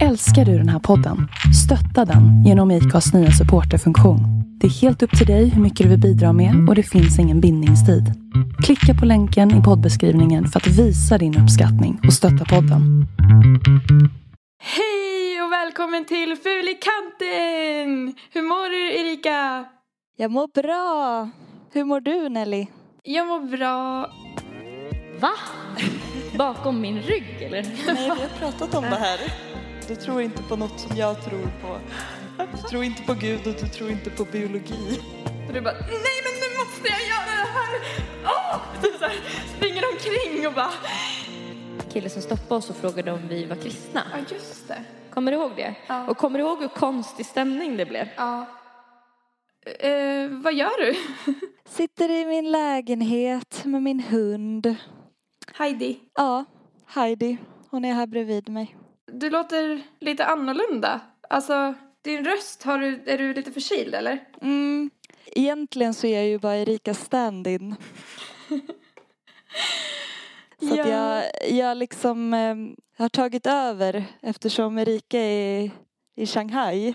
Älskar du den här podden? Stötta den genom IKAs nya supporterfunktion. Det är helt upp till dig hur mycket du vill bidra med och det finns ingen bindningstid. Klicka på länken i poddbeskrivningen för att visa din uppskattning och stötta podden. Hej och välkommen till Ful i kanten! Hur mår du Erika? Jag mår bra. Hur mår du Nelly? Jag mår bra. Va? Bakom min rygg eller? Nej, vi har pratat om det här. Du tror inte på något som jag tror på. Du tror inte på Gud och du tror inte på biologi. Och du bara, nej men nu måste jag göra det här! Åh! Du så här, springer omkring och bara, Kille som stoppade oss och frågade om vi var kristna. ja just det. Kommer du ihåg det? Ja. Och kommer du ihåg hur konstig stämning det blev? Ja. Eh, vad gör du? Sitter i min lägenhet med min hund. Heidi, Ja, Heidi. Hon är här bredvid mig. Du låter lite annorlunda. Alltså, din röst, har du, är du lite förkyld eller? Mm. Egentligen så är jag ju bara Erikas stand-in. Så att jag, jag liksom eh, har tagit över eftersom Erika är i Shanghai.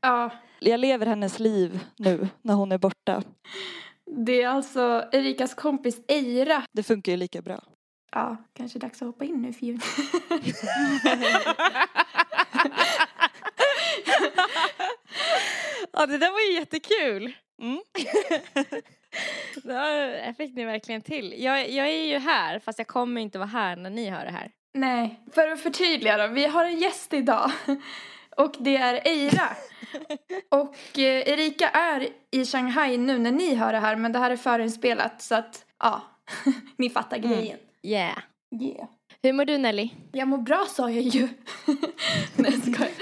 Ja, Jag lever hennes liv nu när hon är borta. det är alltså Erikas kompis Eira. Det funkar ju lika bra. Ja, kanske dags att hoppa in nu för jul. Ja, det där var ju jättekul. Mm. Det fick ni verkligen till. Jag, jag är ju här, fast jag kommer inte vara här när ni hör det här. Nej, för att förtydliga då. Vi har en gäst idag. Och det är Eira. Och eh, Erika är i Shanghai nu när ni hör det här. Men det här är förinspelat så att, ja. ni fattar grejen. Yeah. Yeah. Hur mår du Nelly? Jag mår bra sa jag ju. Nej, jag skojar.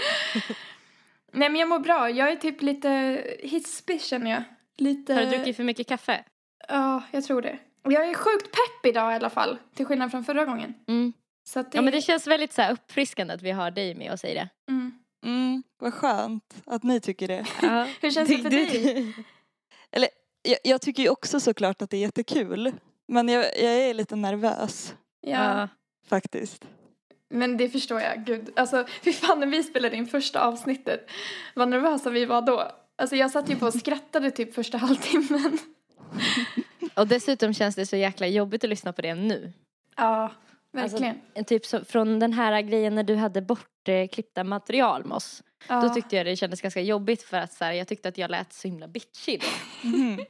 Nej, men jag mår bra. Jag är typ lite hispig känner jag. Lite... Har du druckit för mycket kaffe? Ja, jag tror det. Jag är sjukt pepp idag i alla fall. Till skillnad från förra gången. Mm. Så att det... Ja men det känns väldigt så här uppfriskande att vi har dig med och säger det. Mm. Mm, vad skönt att ni tycker det. Ja. Hur känns det för dig? Eller, jag, jag tycker ju också såklart att det är jättekul. Men jag, jag är lite nervös Ja. faktiskt. Men det förstår jag, gud. Alltså, fy fan när vi spelade in första avsnittet, vad nervösa vi var då. Alltså jag satt ju på och skrattade typ första halvtimmen. Och dessutom känns det så jäkla jobbigt att lyssna på det nu. Ja, verkligen. Alltså, typ så, från den här grejen när du hade bortklippta material med oss. ja. Då tyckte jag det kändes ganska jobbigt för att så här, jag tyckte att jag lät så himla bitchig då.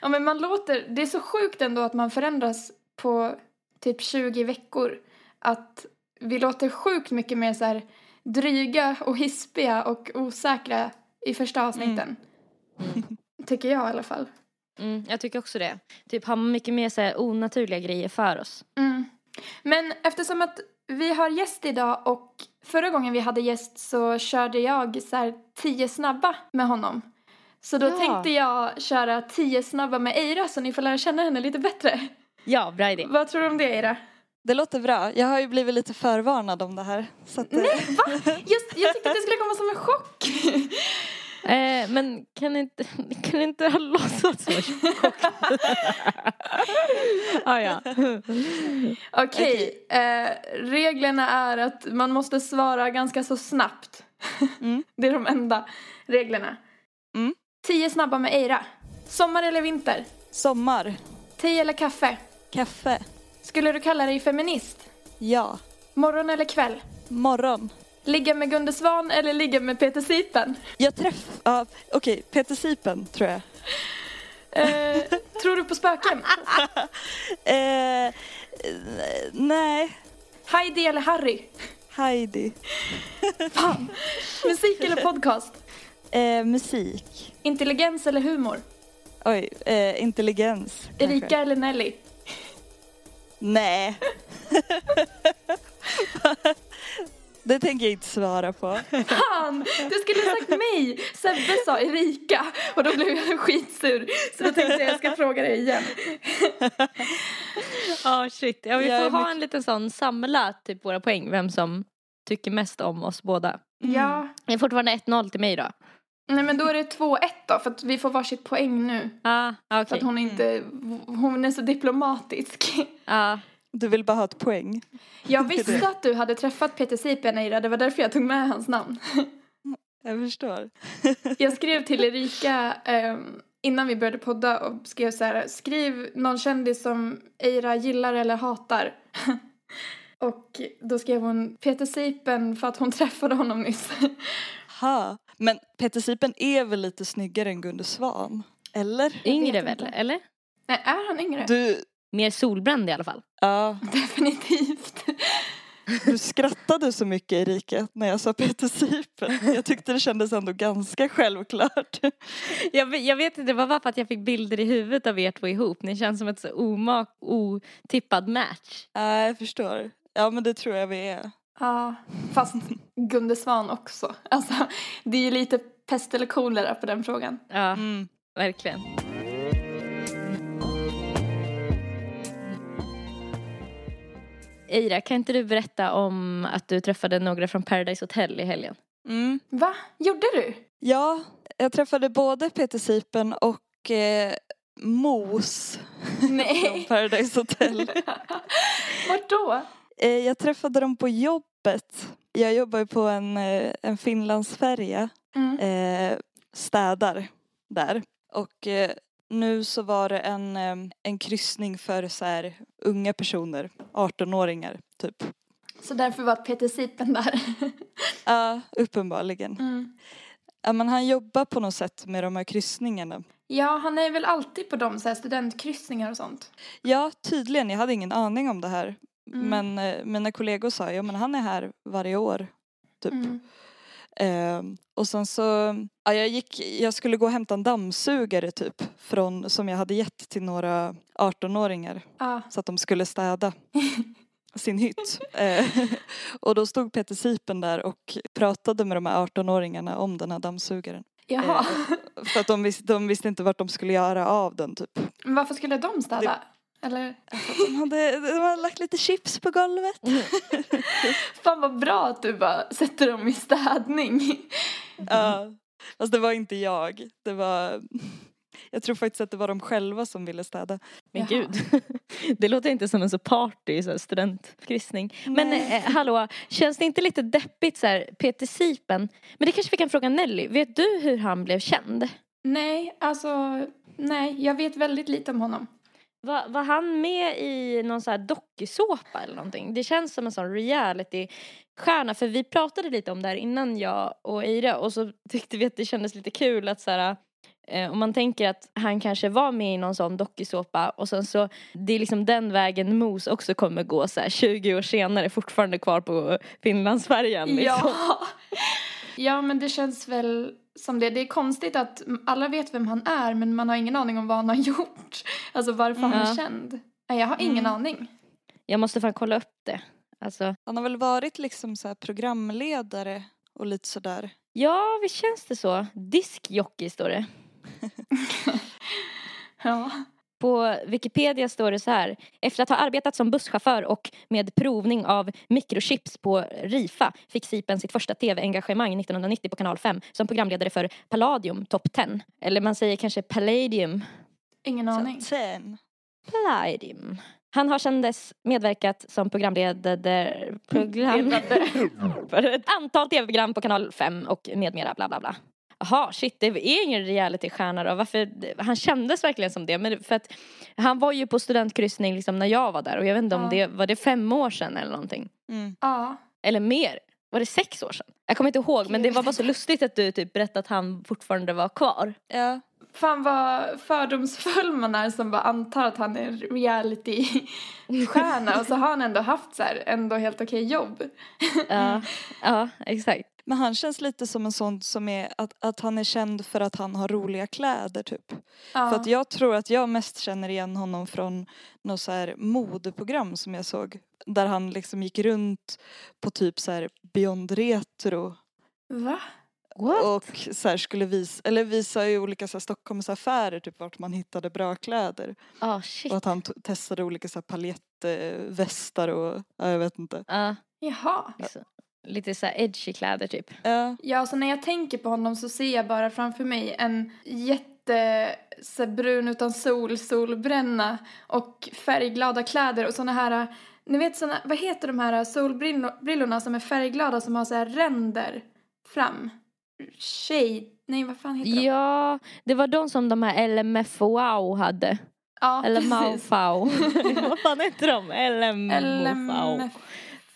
ja, men man låter, det är så sjukt ändå att man förändras på typ 20 veckor. Att vi låter sjukt mycket mer så här dryga och hispiga och osäkra i första avsnitten. Tycker jag i alla fall. Mm, jag tycker också det. Typ har mycket mer så här, onaturliga grejer för oss. Mm. Men eftersom att vi har gäst idag och förra gången vi hade gäst så körde jag så här tio snabba med honom. Så då Ja. tänkte jag köra tio snabba med Eira så ni får lära känna henne lite bättre. Ja, bra idé. Vad tror du om det Eira? Det låter bra. Jag har ju blivit lite förvarnad om det här. Så att, eh, Nej, va? Just, jag tyckte att det skulle komma som en chock. Eh, men kan inte, kan inte ha låtsats vara chockad? ah, ja. Okej, eh, reglerna är att man måste svara ganska så snabbt. Mm. Det är de enda reglerna. Tio snabba med Eira. Sommar eller vinter? Sommar. Te eller kaffe? Kaffe. Skulle du kalla dig feminist? Ja. Morgon eller kväll? Morgon. Ligga med Gunde Svan eller ligga med Peter Sipen? Jag träff... Ja, okej. Peter Sipen, tror jag. Eh, tror du på spöken? Eh, nej. Heidi eller Harry? Heidi. Fan! Musik eller podcast? Eh, musik. Intelligens eller humor? Oj, eh, intelligens. kanske. Erika eller Nelly? Nej. Det tänker jag inte svara på. Fan! Du skulle ha sagt mig! Sebbe sa Erika och då blev jag skitsur. Så då tänkte jag jag ska fråga dig igen. Ja, shit. Ja, vi Jag får ha mycket- en liten sån samla typ våra poäng, vem som tycker mest om oss båda. Ja. Det är fortfarande 1-0 till mig då. Nej men då är det 2-1 då för att vi får varsitt poäng nu. Ja, ah, För okej. att hon inte, hon är så diplomatisk. Ja. Du vill bara ha ett poäng. Jag visste att du hade träffat Peter Sipen, Eira. Det var därför jag tog med hans namn. Jag förstår. Jag skrev till Erika ehm, innan vi började podda och skrev så här, skriv någon kändis som Eira gillar eller hatar. och då skrev hon Peter Sipen för att hon träffade honom nyss. Ha. Men Peter Sipen är väl lite snyggare än Gunde Svan? Eller? Yngre väl, eller? Nej, är han yngre? Du, Mer solbränd i alla fall. ja, Definitivt. du skrattade så mycket Erika när jag sa Peter Sipen. Jag tyckte det kändes ändå ganska självklart. Jag, vet- jag vet inte, det var bara för att jag fick bilder i huvudet av er två ihop. Ni känns som ett så omak, otippad match. Ja, jag förstår. Ja, men det tror jag vi är. Ja, fast Gunde Svan också. Alltså, det är ju lite pest eller kolera på den frågan. Ja, Mm. verkligen. Eira, kan inte du berätta om att du träffade några från Paradise Hotel i helgen? Mm. Va? Gjorde du? Ja, jag träffade både Peter Sipen och eh, Mos från Nej. Paradise Hotel. Vart då? Eh, jag träffade dem på jobbet. Jag jobbar på en, eh, en Finlandsfärja. Mm. Eh, städar där. Och eh, nu så var det en, eh, en kryssning för så här unga personer, 18-åringar typ. Så därför var Peter Sipen där. Ja, uppenbarligen. Mm. Ja, men han jobbar på något sätt med de här kryssningarna. Ja, han är väl alltid på de så här studentkryssningar och sånt. Ja, tydligen. Jag hade ingen aning om det här. Mm. Men eh, mina kollegor sa, ja men han är här varje år. Typ. Mm. Ehm, och sen så, ja, jag gick, jag skulle gå och hämta en dammsugare typ. Från, som jag hade gett till några 18-åringar. Ja. Så att de skulle städa sin hytt. Eh, och då stod Peter Sipen där och pratade med de här 18-åringarna om den här dammsugaren. Jaha. Eh, för att de, vis, de visste inte vart de skulle göra av den typ. Men varför skulle de städa? Eller? De hade, de hade lagt lite chips på golvet. Fan vad bra att du bara sätter dem i städning. Ja. Fast det var inte jag. Det var... Jag tror faktiskt att det var de själva som ville städa. Men Jaha. gud, det låter inte som en så party så studentkryssning. Men eh, hallå, känns det inte lite deppigt så här, Peter Sipen? Men det kanske vi kan fråga Nelly. Vet du hur han blev känd? Nej, alltså nej, jag vet väldigt lite om honom. Var, var han med i någon så här dokusåpa eller någonting? Det känns som en sån reality-stjärna. För vi pratade lite om det här innan jag och Eira och så tyckte vi att det kändes lite kul att så här, eh, om man tänker att han kanske var med i någon sån dokusåpa och sen så det är liksom den vägen Mos också kommer gå så här 20 år senare fortfarande kvar på Finlandsfärjan. Liksom. Ja. ja, men det känns väl som det. Det är konstigt att alla vet vem han är men man har ingen aning om vad han har gjort. Alltså varför han Ja. är känd. Nej, jag har ingen Mm. aning. Jag måste fan kolla upp det. Alltså, Han har väl varit liksom så här programledare och lite sådär. ja, visst känns det så. Diskjockey står det. Ja. På Wikipedia står det så här. Efter att ha arbetat som busschaufför och med provning av mikrochips på Rifa fick Sipen sitt första tv-engagemang 1990 på kanal 5 som programledare för Palladium Top 10. Eller man säger kanske Palladium. Ingen aning. Sen. Palladium. Han har sedan dess medverkat som programledare program, för ett antal tv-program på kanal 5 och med mera bla bla bla. Jaha, shit, det är ingen reality-stjärna då. Varför? Han kändes verkligen som det. Men för att han var ju på studentkryssning liksom när jag var där och jag vet inte om Ja. det var det fem år sedan eller någonting. Mm. Ja. Eller mer. Var det sex år sedan? Jag kommer inte ihåg men det var bara så lustigt att du typ berättade att han fortfarande var kvar. Ja. Fan vad fördomsfull man är som bara antar att han är reality-stjärna och så har han ändå haft så här ändå helt okej jobb. Ja, ja exakt. Men han känns lite som en sån som är att, att han är känd för att han har roliga kläder typ. Ja. För att jag tror att jag mest känner igen honom från något så här modeprogram som jag såg. Där han liksom gick runt på typ så här Beyond Retro Va? What? och så här skulle visa, eller visa i olika så här Stockholmsaffärer typ vart man hittade bra kläder. Ah shit. Och att han testade olika så här paljettvästar och ja, jag vet inte. Ja, Jaha. så- lite så här edgy kläder typ. Ja, Ja, så när jag tänker på honom så ser jag bara framför mig en jätte så brun utan sol, solbränna och färgglada kläder och såna här Ni vet såna, vad heter de här solbrillorna som är färgglada som har så här ränder fram? Shade, nej vad fan heter de? Ja, det var de som de här LMF Wow hade. Ja, Eller precis. Maufau. Vad fan heter de? LMFAO.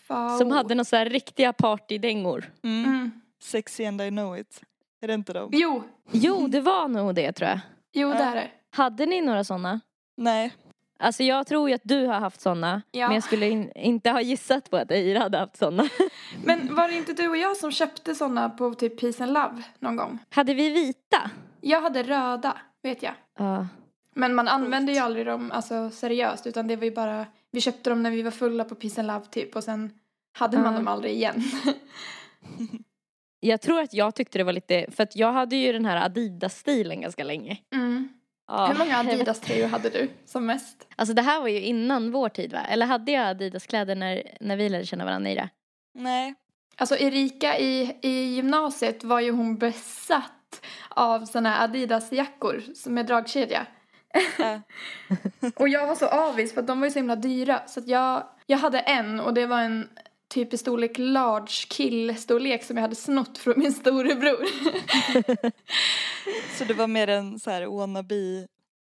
LMFAO. Som hade några så här riktiga partydängor. Mm. Mm. Sexy and I know it. Är det inte de? Jo, Jo, det var nog det tror jag. jo det är det. Hade ni några sådana? Nej. Alltså jag tror ju att du har haft sådana. Ja. Men jag skulle in, inte ha gissat på att Eira hade haft sådana. Men var det inte du och jag som köpte såna på typ Peace and Love någon gång? hade vi vita? Jag hade röda, vet jag. Ja. Men man använde ju aldrig dem alltså, seriöst utan det var ju bara, vi köpte dem när vi var fulla på Peace and Love typ och sen hade man Ja. dem aldrig igen. Jag tror att jag tyckte det var lite, för att jag hade ju den här Adidas-stilen ganska länge. Mm. Ja. Hur många Adidas-tröjor hade du som mest? Alltså det här var ju innan vår tid va? Eller hade jag Adidas-kläder när, när vi lärde känna varandra Eira? Nej. Alltså Erika i, i gymnasiet var ju hon besatt av såna här Adidas-jackor med dragkedja. Och jag var så avis för att de var ju så himla dyra. Så att jag, jag hade en och det var en typ i storlek large kill-storlek som jag hade snott från min storebror. Så det var mer en så här wannabe,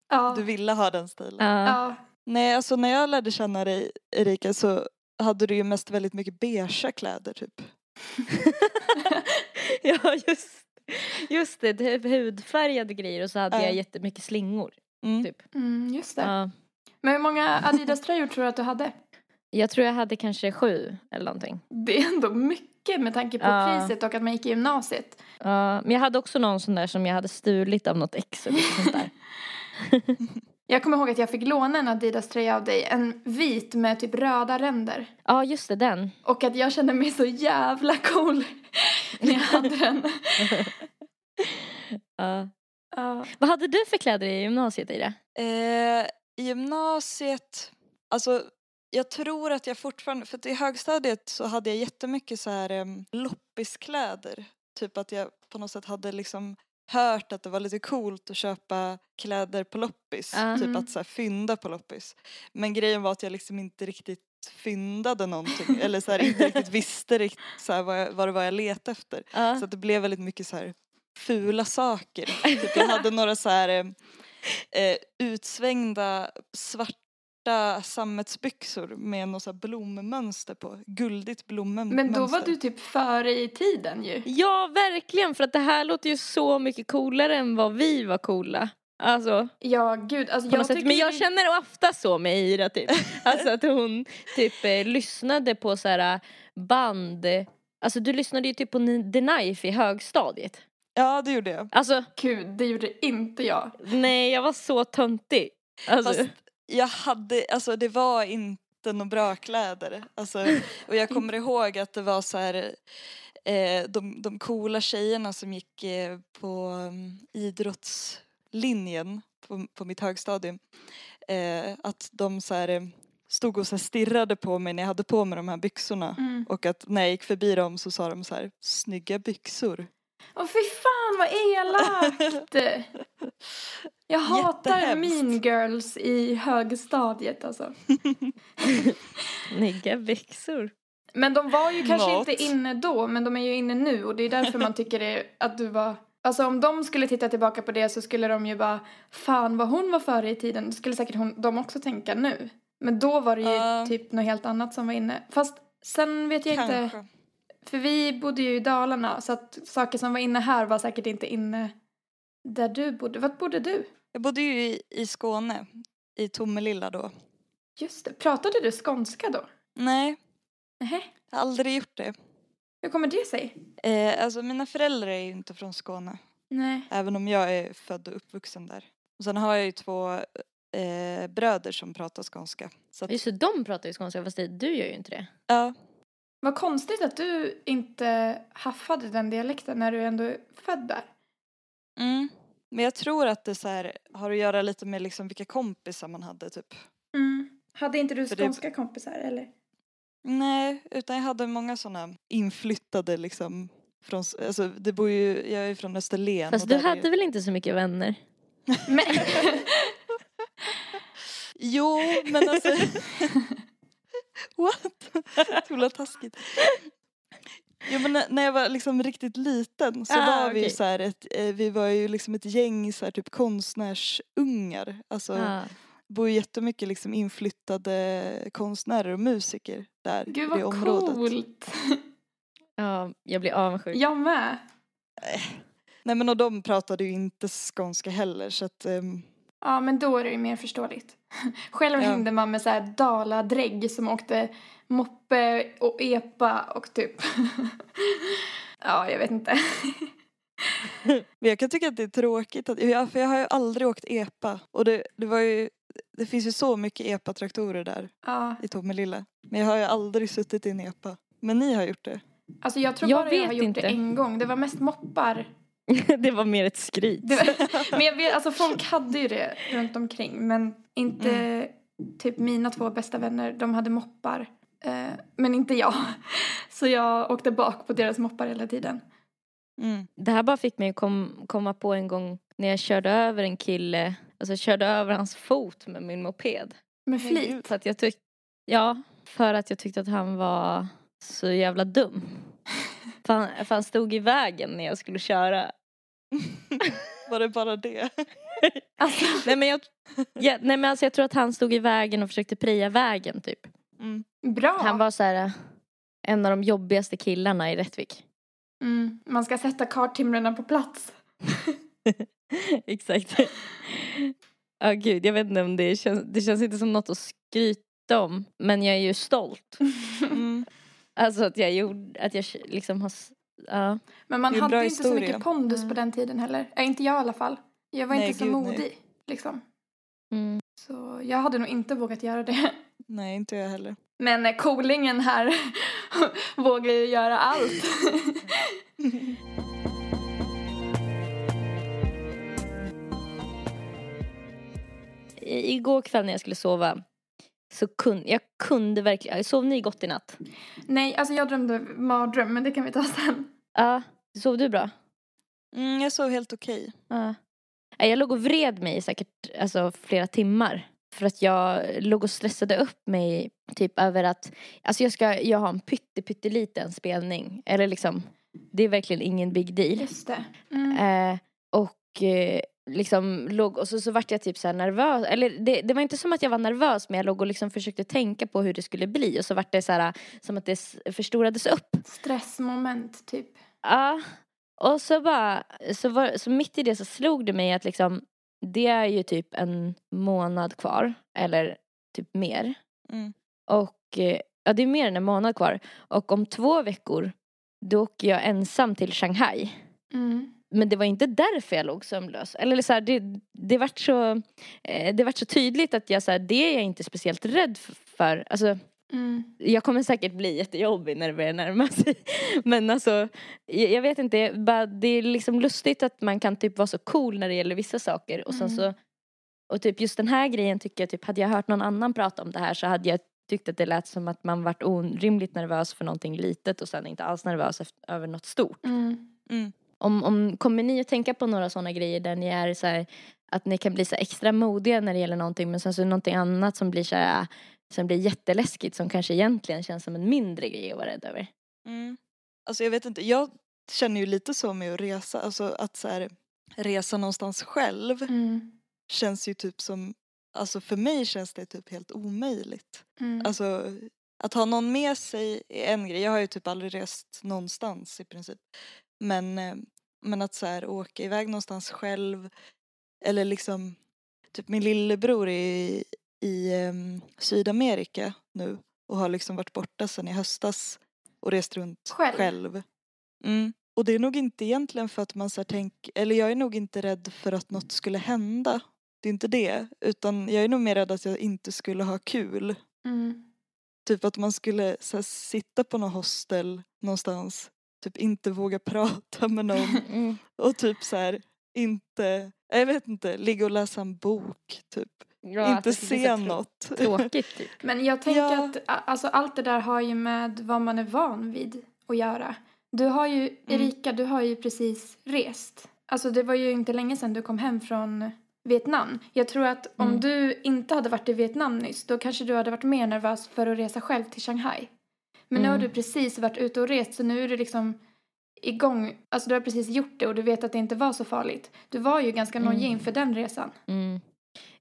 ja. du ville ha den stilen? Ja. ja. Nej, alltså när jag lärde känna dig Erika så hade du ju mest väldigt mycket beigea kläder typ. ja just, just det, hudfärgade grejer och så hade Ja. jag jättemycket slingor. Mm. Typ. Mm, just det. Ja. Men hur många Adidas-tröjor tror du att du hade? Jag tror jag hade kanske sju eller någonting. Det är ändå mycket med tanke på Ja. priset och att man gick i gymnasiet. Ja, men jag hade också någon sån där som jag hade stulit av något ex eller sånt där. Jag kommer ihåg att jag fick låna en Adidas-tröja av dig. En vit med typ röda ränder. Ja just det, den. Och att jag kände mig så jävla cool när jag hade den. Ja. Ja. Vad hade du för kläder i gymnasiet Ida? Eh, I gymnasiet, alltså jag tror att jag fortfarande, för att i högstadiet så hade jag jättemycket så här um, loppiskläder. Typ att jag på något sätt hade liksom hört att det var lite coolt att köpa kläder på loppis. Ah. Typ att så här fynda på loppis. Men grejen var att jag liksom inte riktigt fyndade någonting. eller så här, inte riktigt visste riktigt så här, vad, jag, vad det var jag letade efter. Ja. Så att det blev väldigt mycket så här fula saker. Typ jag hade några så här eh, eh, utsvängda svarta sammetsbyxor med något så här blommönster på. Guldigt blommönster. Men då var du typ före i tiden ju. ja verkligen för att det här låter ju så mycket coolare än vad vi var coola. Alltså Ja, gud. Alltså, jag sätt. tycker Men jag ju- känner ofta så med Ira typ. Alltså att hon typ eh, lyssnade på så här band. Alltså du lyssnade ju typ på The Knife i högstadiet. Ja det gjorde jag. Alltså Gud, det gjorde inte jag. nej jag var så töntig. Alltså, Fast jag hade, alltså det var inte några bra kläder. Alltså, och jag kommer ihåg att det var så här eh, de, de coola tjejerna som gick eh, på um, idrottslinjen på, på mitt högstadium. Eh, att de så här, eh, stod och så här stirrade på mig när jag hade på mig de här byxorna. Mm. Och att när jag gick förbi dem så sa de så här, snygga byxor. Åh fy fan vad elakt! Jag hatar mean girls i högstadiet alltså. snygga byxor. Men de var ju kanske Något. inte inne då, men de är ju inne nu och det är därför man tycker det, att du var... Alltså om de skulle titta tillbaka på det så skulle de ju bara, fan vad hon var före i tiden, det skulle säkert hon, de också tänka nu. Men då var det ju Ja. typ något helt annat som var inne. Fast sen vet jag inte, Kanske. För vi bodde ju i Dalarna så att saker som var inne här var säkert inte inne där du bodde. Vart bodde du? Jag bodde ju i, i Skåne, i Tomelilla då. Just det, pratade du skånska då? Nej, Nähä, jag har aldrig gjort det. hur kommer det sig? Eh, alltså mina föräldrar är ju inte från Skåne. Nej. Även om jag är född och uppvuxen där. Och sen har jag ju två eh, bröder som pratar skånska. Så att, Just det, de pratar ju skånska fast det, du gör ju inte det. ja, Vad konstigt att du inte haffade den dialekten när du ändå är född där. mm. Men jag tror att det så här, har att göra lite med liksom vilka kompisar man hade typ. Hade inte du För det- skånska kompisar eller? Nej, utan jag hade många sådana inflyttade liksom. Från, alltså det bor ju, jag är ju från Österlen. Fast och du hade väl inte så mycket vänner? Men, Jo, men alltså. What? Så himla taskigt. Jo men när- när jag var liksom riktigt liten så Ah, var vi ju okej. så här ett, eh, vi var ju liksom ett gäng så här typ konstnärsungar. Alltså Ja. bor ju jättemycket liksom inflyttade konstnärer och musiker där Gud i det området. coolt. ja, jag blir avundsjuk. Jag med. Nej men och de pratade ju inte skånska heller så att ehm, Ja, men då är det ju mer förståeligt. Själv Ja. hängde man med så här daladrägg som åkte moppe och epa och typ... ja, jag vet inte. Men jag kan tycka att det är tråkigt att, ja, för jag har ju aldrig åkt epa och det, det var ju, det finns ju så mycket epa-traktorer där Ja, i Tomelilla. Men jag har ju aldrig suttit i en epa. Men ni har gjort det. alltså jag tror Jag bara jag har gjort inte. det en gång. Det var mest moppar. det var mer ett skryt. Men jag vet, alltså folk hade ju det runt omkring men inte typ mina två bästa vänner, de hade moppar. Eh, men inte jag. Så jag åkte bak på deras moppar hela tiden. Mm. Det här bara fick mig att kom, komma på en gång när jag körde över en kille, alltså körde över hans fot med min moped. Med Men flit. För att jag tyckte, ja, för att jag tyckte att han var så jävla dum. För han, för han stod i vägen när jag skulle köra. Var det bara det? Alltså, Nej men jag, ja, nej men alltså jag tror att han stod i vägen och försökte preja vägen typ. Mm. bra. Han var så här en av de jobbigaste killarna i Rättvik. Mm, man ska sätta karttimrarna på plats. Exakt. Ja gud, jag vet inte om det känns, det känns inte som något att skryta om. Men jag är ju stolt. Mm. Alltså att jag gjorde, att jag liksom har, ja. Men man hade inte så historia. mycket pondus Mm. på den tiden heller. Äh, inte jag i alla fall. Jag var Nej, inte så gud, nej. modig. Liksom. Mm. Så jag hade nog inte vågat göra det. Nej, inte jag heller. Men eh, coolingen här vågar ju göra allt. I- Igår kväll när jag skulle sova så kunde jag kunde verkligen, sov ni gott i natt? Nej, alltså jag drömde mardröm, men det kan vi ta sen. Ja, sov du bra? Mm, jag sov helt okej. Ja. Nej, Jag låg och vred mig i säkert alltså, flera timmar. För att jag låg och stressade upp mig typ över att alltså jag ska jag har en pytte, pytteliten spelning. Eller liksom, det är verkligen ingen big deal. Just det. Mm. Eh, och eh, liksom låg, och så, så vart jag typ så nervös. Eller det, det var inte som att jag var nervös men jag låg och liksom försökte tänka på hur det skulle bli. Och så vart det så här som att det förstorades upp. Stressmoment, typ. Ja, och så bara, så, var, så mitt i det så slog det mig att liksom det är ju typ en månad kvar, eller typ mer. Mm. Och eh, ja, det är mer än en månad kvar. Och om två veckor, då åker jag ensam till Shanghai. Mm. Men det var inte därför jag låg sömnlös. Eller så här, det, det vart så, eh, det vart så tydligt att jag så här, det är jag inte speciellt rädd för. Alltså, Mm. jag kommer säkert bli jättejobbig när det börjar närma sig. Men alltså, jag, jag vet inte, bara, det är liksom lustigt att man kan typ vara så cool när det gäller vissa saker. Och sen Mm. så, och typ just den här grejen tycker jag, typ hade jag hört någon annan prata om det här så hade jag tyckt att det lät som att man varit orimligt nervös för någonting litet och sen inte alls nervös efter, över något stort. Mm. Om, om, kommer ni att tänka på några sådana grejer där ni är så här, att ni kan bli så extra modiga när det gäller någonting men sen så är det någonting annat som blir så här, som blir jätteläskigt som kanske egentligen känns som en mindre grej att vara rädd över? Mm. Alltså jag vet inte, jag känner ju lite så med att resa, alltså att så här, resa någonstans själv Mm. känns ju typ som, alltså för mig känns det typ helt omöjligt. Mm. Alltså att ha någon med sig är en grej, jag har ju typ aldrig rest någonstans i princip. Men, eh, men att så här åka iväg någonstans själv eller liksom, typ min lillebror är i, i em, Sydamerika nu och har liksom varit borta sedan i höstas och rest runt Själv? själv. Mm. Och det är nog inte egentligen för att man så här tänk, eller jag är nog inte rädd för att något skulle hända. Det är inte det, utan jag är nog mer rädd att jag inte skulle ha kul. Mm. Typ att man skulle så här, sitta på någon hostel någonstans, typ inte våga prata med någon Mm. och typ så här inte, jag vet inte, ligga och läsa en bok typ. Ja, inte se något. Tråkigt typ. Men jag tänker Ja. att alltså, allt det där har ju med vad man är van vid att göra. Du har ju, Erika, du har ju precis rest. Alltså det var ju inte länge sedan du kom hem från Vietnam. Jag tror att om Mm. du inte hade varit i Vietnam nyss, då kanske du hade varit mer nervös för att resa själv till Shanghai. Men nu har Mm. du precis varit ute och rest, så nu är du liksom igång. Alltså du har precis gjort det och du vet att det inte var så farligt. Du var ju ganska Mm. nojig inför den resan. Mm.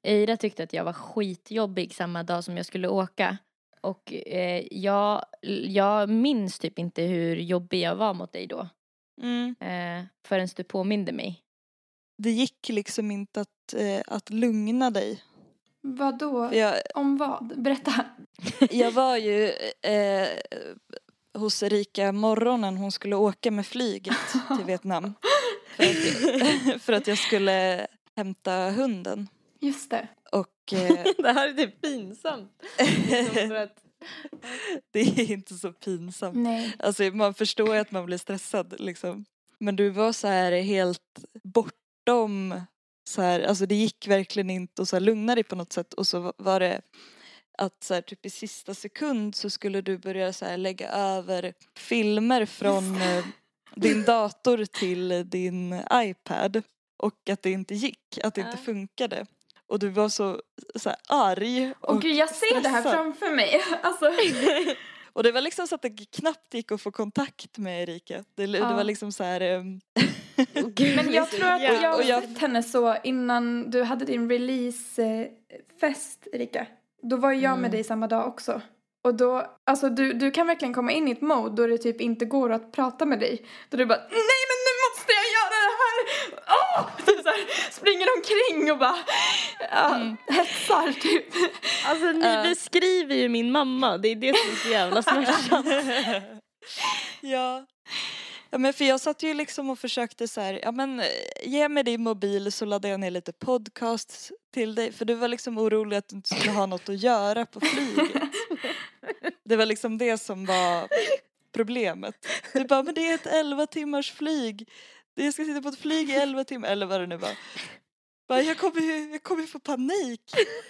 Eira tyckte att jag var skitjobbig samma dag som jag skulle åka. Och eh, jag, jag minns typ inte hur jobbig jag var mot dig då. Mm. Eh, förrän du påminde mig. Det gick liksom inte att, eh, att lugna dig. Vad då? Jag, Om vad? Berätta. jag var ju eh, hos Erika morgonen hon skulle åka med flyget till Vietnam. För att, för att jag skulle hämta hunden. Just det. Och eh, det här är typ pinsamt. för att, det är inte så pinsamt. Nej. Alltså man förstår ju att man blir stressad liksom. Men du var så här helt bortom så här, alltså det gick verkligen inte att så här lugna dig på något sätt och så var det att så här, typ i sista sekund så skulle du börja så här lägga över filmer från eh, din dator till din iPad och att det inte gick, att det inte funkade. Och du var så, så här, arg Och gud, jag ser det här stressad. framför mig. Alltså. Och det var liksom så att det knappt gick att få kontakt med Erika. Det, det Ja. var liksom så här... ehm, Men jag tror att jag har Och jag- sett henne så innan du hade din releasefest, Erika. Då var jag med Mm. dig samma dag också. Och då, alltså du, du kan verkligen komma in i ett mode då det typ inte går att prata med dig. Då du bara, nej men nu måste jag göra det här! Åh! Typ så här, springer omkring och bara ja, Mm. hetsar typ. alltså ni Eh. beskriver ju min mamma. Det är det som är så jävla smärtsamt. ja. Ja men för jag satt ju liksom och försökte så här, ja men eh, ge mig din mobil så laddade jag ner lite podcasts till dig för du var liksom orolig att du inte skulle ha något att göra på flyget. Det var liksom det som var problemet. Du bara, men det är ett 11 timmars flyg. Jag ska sitta på ett flyg i 11 timmar, eller vad det nu var. Bara, jag kommer jag kommer få panik.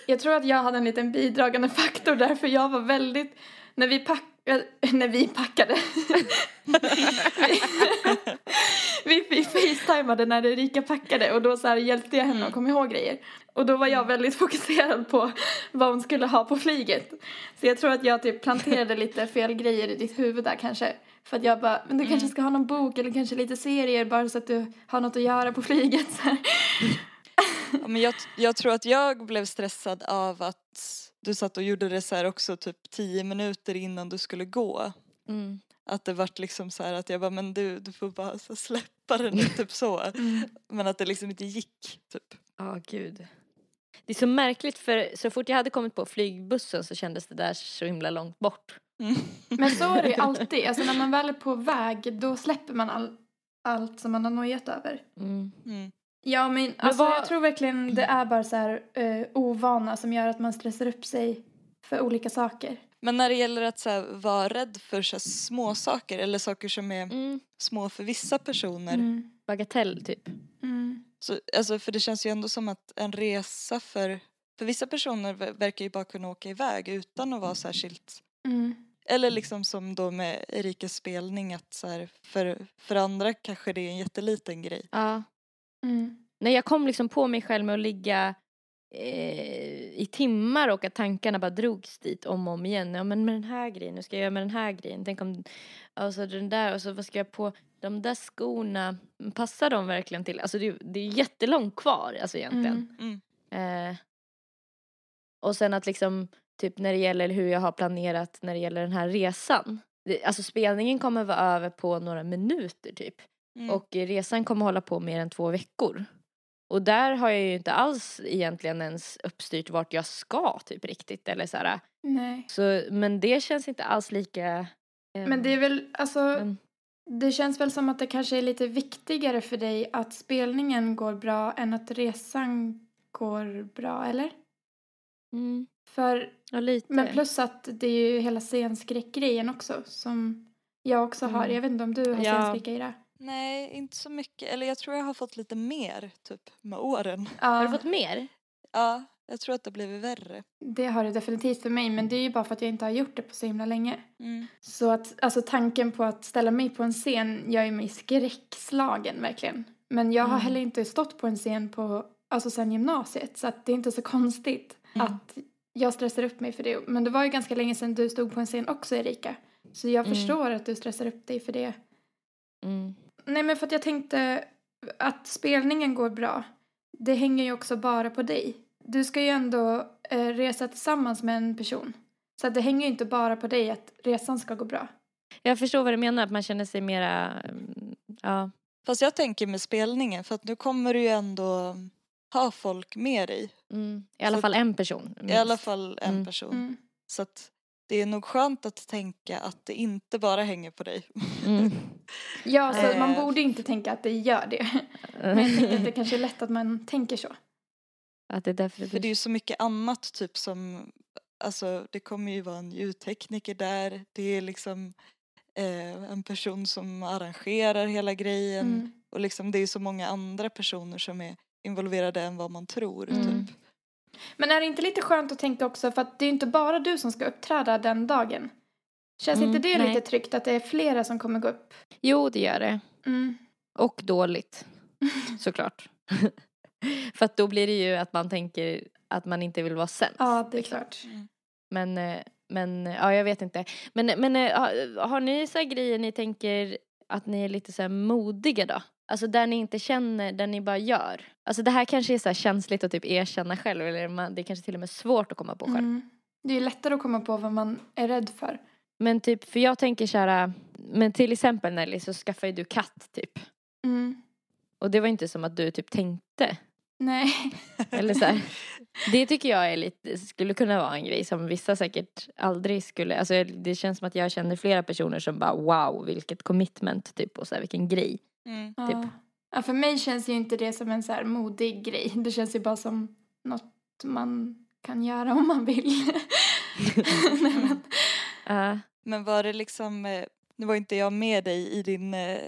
Jag tror att jag hade en liten bidragande faktor där för jag var väldigt, när vi packade, när vi packade. vi, vi facetimade när Erika packade och då så här hjälpte jag henne att komma ihåg grejer. Och då var jag väldigt fokuserad på vad hon skulle ha på flyget. Så jag tror att jag typ planterade lite fel grejer i ditt huvud där kanske. För att jag bara, men du kanske ska ha någon bok eller kanske lite serier bara så att du har något att göra på flyget. Så här. Ja, men jag, jag tror att jag blev stressad av att du satt och gjorde det så här också typ tio minuter innan du skulle gå. Mm. Att det vart liksom så här att jag bara, men du, du får bara så släppa det nu, typ så. Men att det liksom inte gick, typ. Ja, gud. Det är så märkligt för så fort jag hade kommit på flygbussen så kändes det där så himla långt bort. Mm. Men så är det ju alltid. Alltså när man väl är på väg då släpper man all, allt som man har nojat över. Mm. Mm. Ja men, alltså vad- jag tror verkligen det är bara så här eh, ovana som gör att man stressar upp sig för olika saker. Men när det gäller att så här, vara rädd för så här, små saker eller saker som är Mm. små för vissa personer. Mm. Bagatell typ. Mm. Så, alltså, för det känns ju ändå som att en resa för, för vissa personer ver- verkar ju bara kunna åka iväg utan att vara särskilt Mm. Eller liksom som då med Erikas spelning att så här, för, för andra kanske det är en jätteliten grej. Ja. Mm. När jag kom liksom på mig själv med att ligga eh, i timmar och att tankarna bara drogs dit om och om igen. Ja men med den här grejen, nu ska jag göra med den här grejen. Tänk om, alltså den där och så vad ska jag på, de där skorna, passar de verkligen till? Alltså det, är- det är jättelångt kvar alltså egentligen. Mm. Mm. Eh, och sen att liksom, typ när det gäller hur jag har planerat när det gäller den här resan. Det, alltså spelningen kommer vara över på några minuter typ. Mm. Och eh, resan kommer hålla på mer än två veckor. Och där har jag ju inte alls egentligen ens uppstyrt vart jag ska typ riktigt eller så här. Nej. Så, men det känns inte alls lika... ehm, Men det är väl, alltså men- det känns väl som att det kanske är lite viktigare för dig att spelningen går bra än att resan går bra, eller? Mm, För ja, lite. Men plus att det är ju hela scenskräckgrejen också som jag också har. Mm. Jag vet inte om du har Ja. scenskräck Ira? Nej, inte så mycket. Eller jag tror jag har fått lite mer typ med åren. Ja, Har du fått mer? Ja, jag tror att det har blivit värre. det har det definitivt för mig men det är ju bara för att jag inte har gjort det på så himla länge. Mm. Så att alltså tanken på att ställa mig på en scen gör ju mig skräckslagen verkligen. Men jag har Mm. heller inte stått på en scen på alltså sen gymnasiet så att det är inte så konstigt Mm. att jag stressar upp mig för det. Men det var ju ganska länge sedan du stod på en scen också Erika. Så jag Mm. förstår att du stressar upp dig för det. Nej men för att jag tänkte att spelningen går bra. Det hänger ju också bara på dig. Du ska ju ändå eh, resa tillsammans med en person. Så att det hänger ju inte bara på dig att resan ska gå bra. Jag förstår vad du menar, att man känner sig mera, mm, ja. Fast jag tänker med spelningen för att nu kommer du ju ändå ha folk med dig. Mm. I alla Så- fall en person. I alla minst. fall en Mm. person. Mm. Så att det är nog skönt att tänka att det inte bara hänger på dig. Mm. Ja, så Eh. man borde inte tänka att det gör det. Men jag tänker att det kanske är lätt att man tänker så. Att det är därför För det är ju så mycket annat typ som, alltså det kommer ju vara en ljudtekniker där, det är liksom eh, en person som arrangerar hela grejen Mm. och liksom det är så många andra personer som är involverade än vad man tror Mm. typ. Men är det inte lite skönt att tänka också för att det är inte bara du som ska uppträda den dagen. Känns Mm, inte det nej. lite tryggt att det är flera som kommer gå upp? Jo, det gör det. Mm. Och dåligt, såklart. För att då blir det ju att man tänker att man inte vill vara sämst. Ja, det är liksom. klart. Men, eh, men ja, jag vet inte. Men, men eh, har- har ni så grejer ni tänker att ni är lite så här modiga då? Alltså där ni inte känner, där ni bara gör. Alltså det här kanske är så här känsligt att typ erkänna själv eller man, det är kanske till och med svårt att komma på själv. Mm. Det är ju lättare att komma på vad man är rädd för. Men typ, för jag tänker så här, men till exempel Nelly så skaffade ju du katt typ. Mm. Och det var inte som att du typ tänkte. Nej. Eller så här. Det tycker jag är lite, skulle kunna vara en grej som vissa säkert aldrig skulle, alltså det känns som att jag känner flera personer som bara wow vilket commitment typ och så här, vilken grej. Mm. Ja. Typ. ja, för mig känns ju inte det som en så här modig grej. Det känns ju bara som något man kan göra om man vill. Nej, men, Uh, Men var det liksom, eh, nu var inte jag med dig i din eh,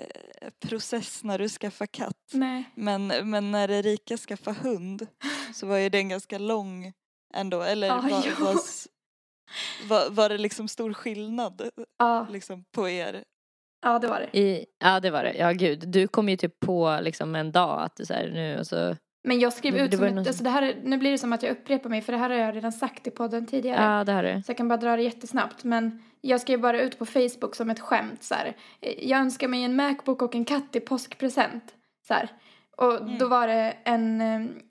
process när du skaffade katt. nej. Men, men när Erika skaffade hund så var ju den ganska lång ändå. Eller Ja, var, var, var, var det liksom stor skillnad Ja, liksom, på er? Ja, det var det. i, ja det var det, ja gud. Du kom ju typ på liksom en dag att du så här, nu och så, Men jag skrev ut det som ett, någon- alltså det här, är- nu blir det som att jag upprepar mig för det här har jag redan sagt i podden tidigare. ja det har du. Så jag kan bara dra det jättesnabbt. Men jag skrev bara ut på Facebook som ett skämt så här. Jag önskar mig en Macbook och en katt i påskpresent. Så här. Och Mm. då var det en,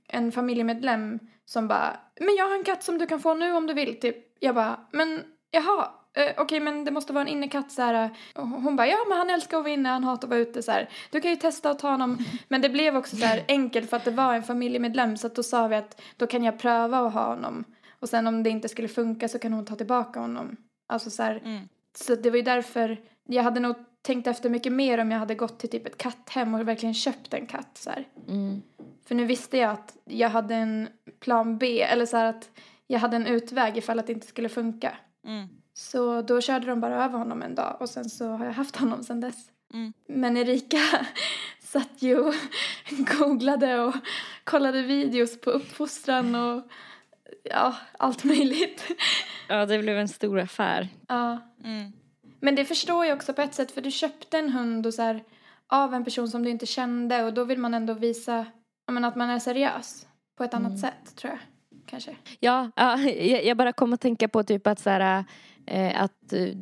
en familjemedlem som bara, men jag har en katt som du kan få nu om du vill. Typ. Jag bara, men jaha. Eh, Okej men det måste vara en innekatt så här. Och hon bara, ja men han älskar att vara inne, han hatar att vara ute så här. Du kan ju testa att ta honom. Men det blev också så här enkelt för att det var en familjemedlem så att då sa vi att då kan jag pröva att ha honom. Och sen om det inte skulle funka så kan hon ta tillbaka honom. Alltså så här, Mm. så det var ju därför jag hade nog tänkt efter mycket mer om jag hade gått till typ ett katthem och verkligen köpt en katt så. Mm. För nu visste jag att jag hade en plan B, eller så här att jag hade en utväg ifall att det inte skulle funka. Mm. Så då körde de bara över honom en dag och sen så har jag haft honom sen dess. Mm. Men Erika satt ju och googlade och kollade videos på uppfostran och ja, allt möjligt. Ja det blev en stor affär. Ja. Mm. Men det förstår jag också på ett sätt för du köpte en hund och så här, av en person som du inte kände och då vill man ändå visa men att man är seriös på ett annat Mm. sätt tror jag. Kanske. Ja, ja jag, bara kom att tänka på typ att så här, att eh,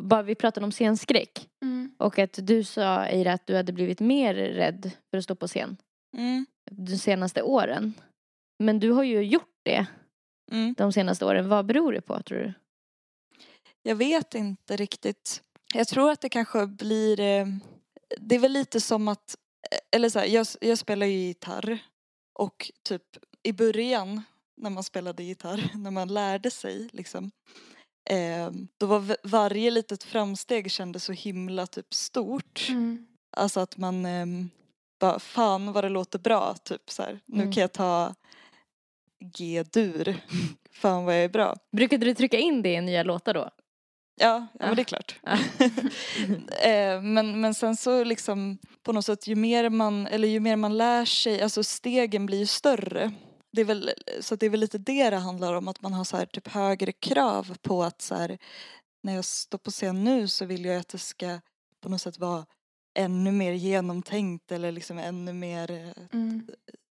bara vi pratade om scenskräck. Mm. Och att du sa Eira att du hade blivit mer rädd för att stå på scen Mm. de senaste åren. Men du har ju gjort det Mm. de senaste åren. Vad beror det på tror du? Jag vet inte riktigt. Jag tror att det kanske blir... Eh, det är väl lite som att... eh, Eller så här, jag, jag spelar ju gitarr. Och typ i början när man spelade gitarr, när man lärde sig liksom. Eh, då var varje litet framsteg kändes så himla typ stort. Mm. Alltså att man ehm, bara, fan vad det låter bra, typ så här. Nu Mm. kan jag ta G-dur. Fan vad jag är bra. Brukade du trycka in det i nya låtar då? Ja, ja Ja. men det är klart. Ja. eh, men, men sen så liksom på något sätt ju mer man, eller ju mer man lär sig, alltså stegen blir ju större. Det är väl, så det är väl lite det det handlar om, att man har så här typ högre krav på att så här, när jag står på scen nu så vill jag att det ska på något sätt vara ännu mer genomtänkt eller liksom ännu mer eh, Mm.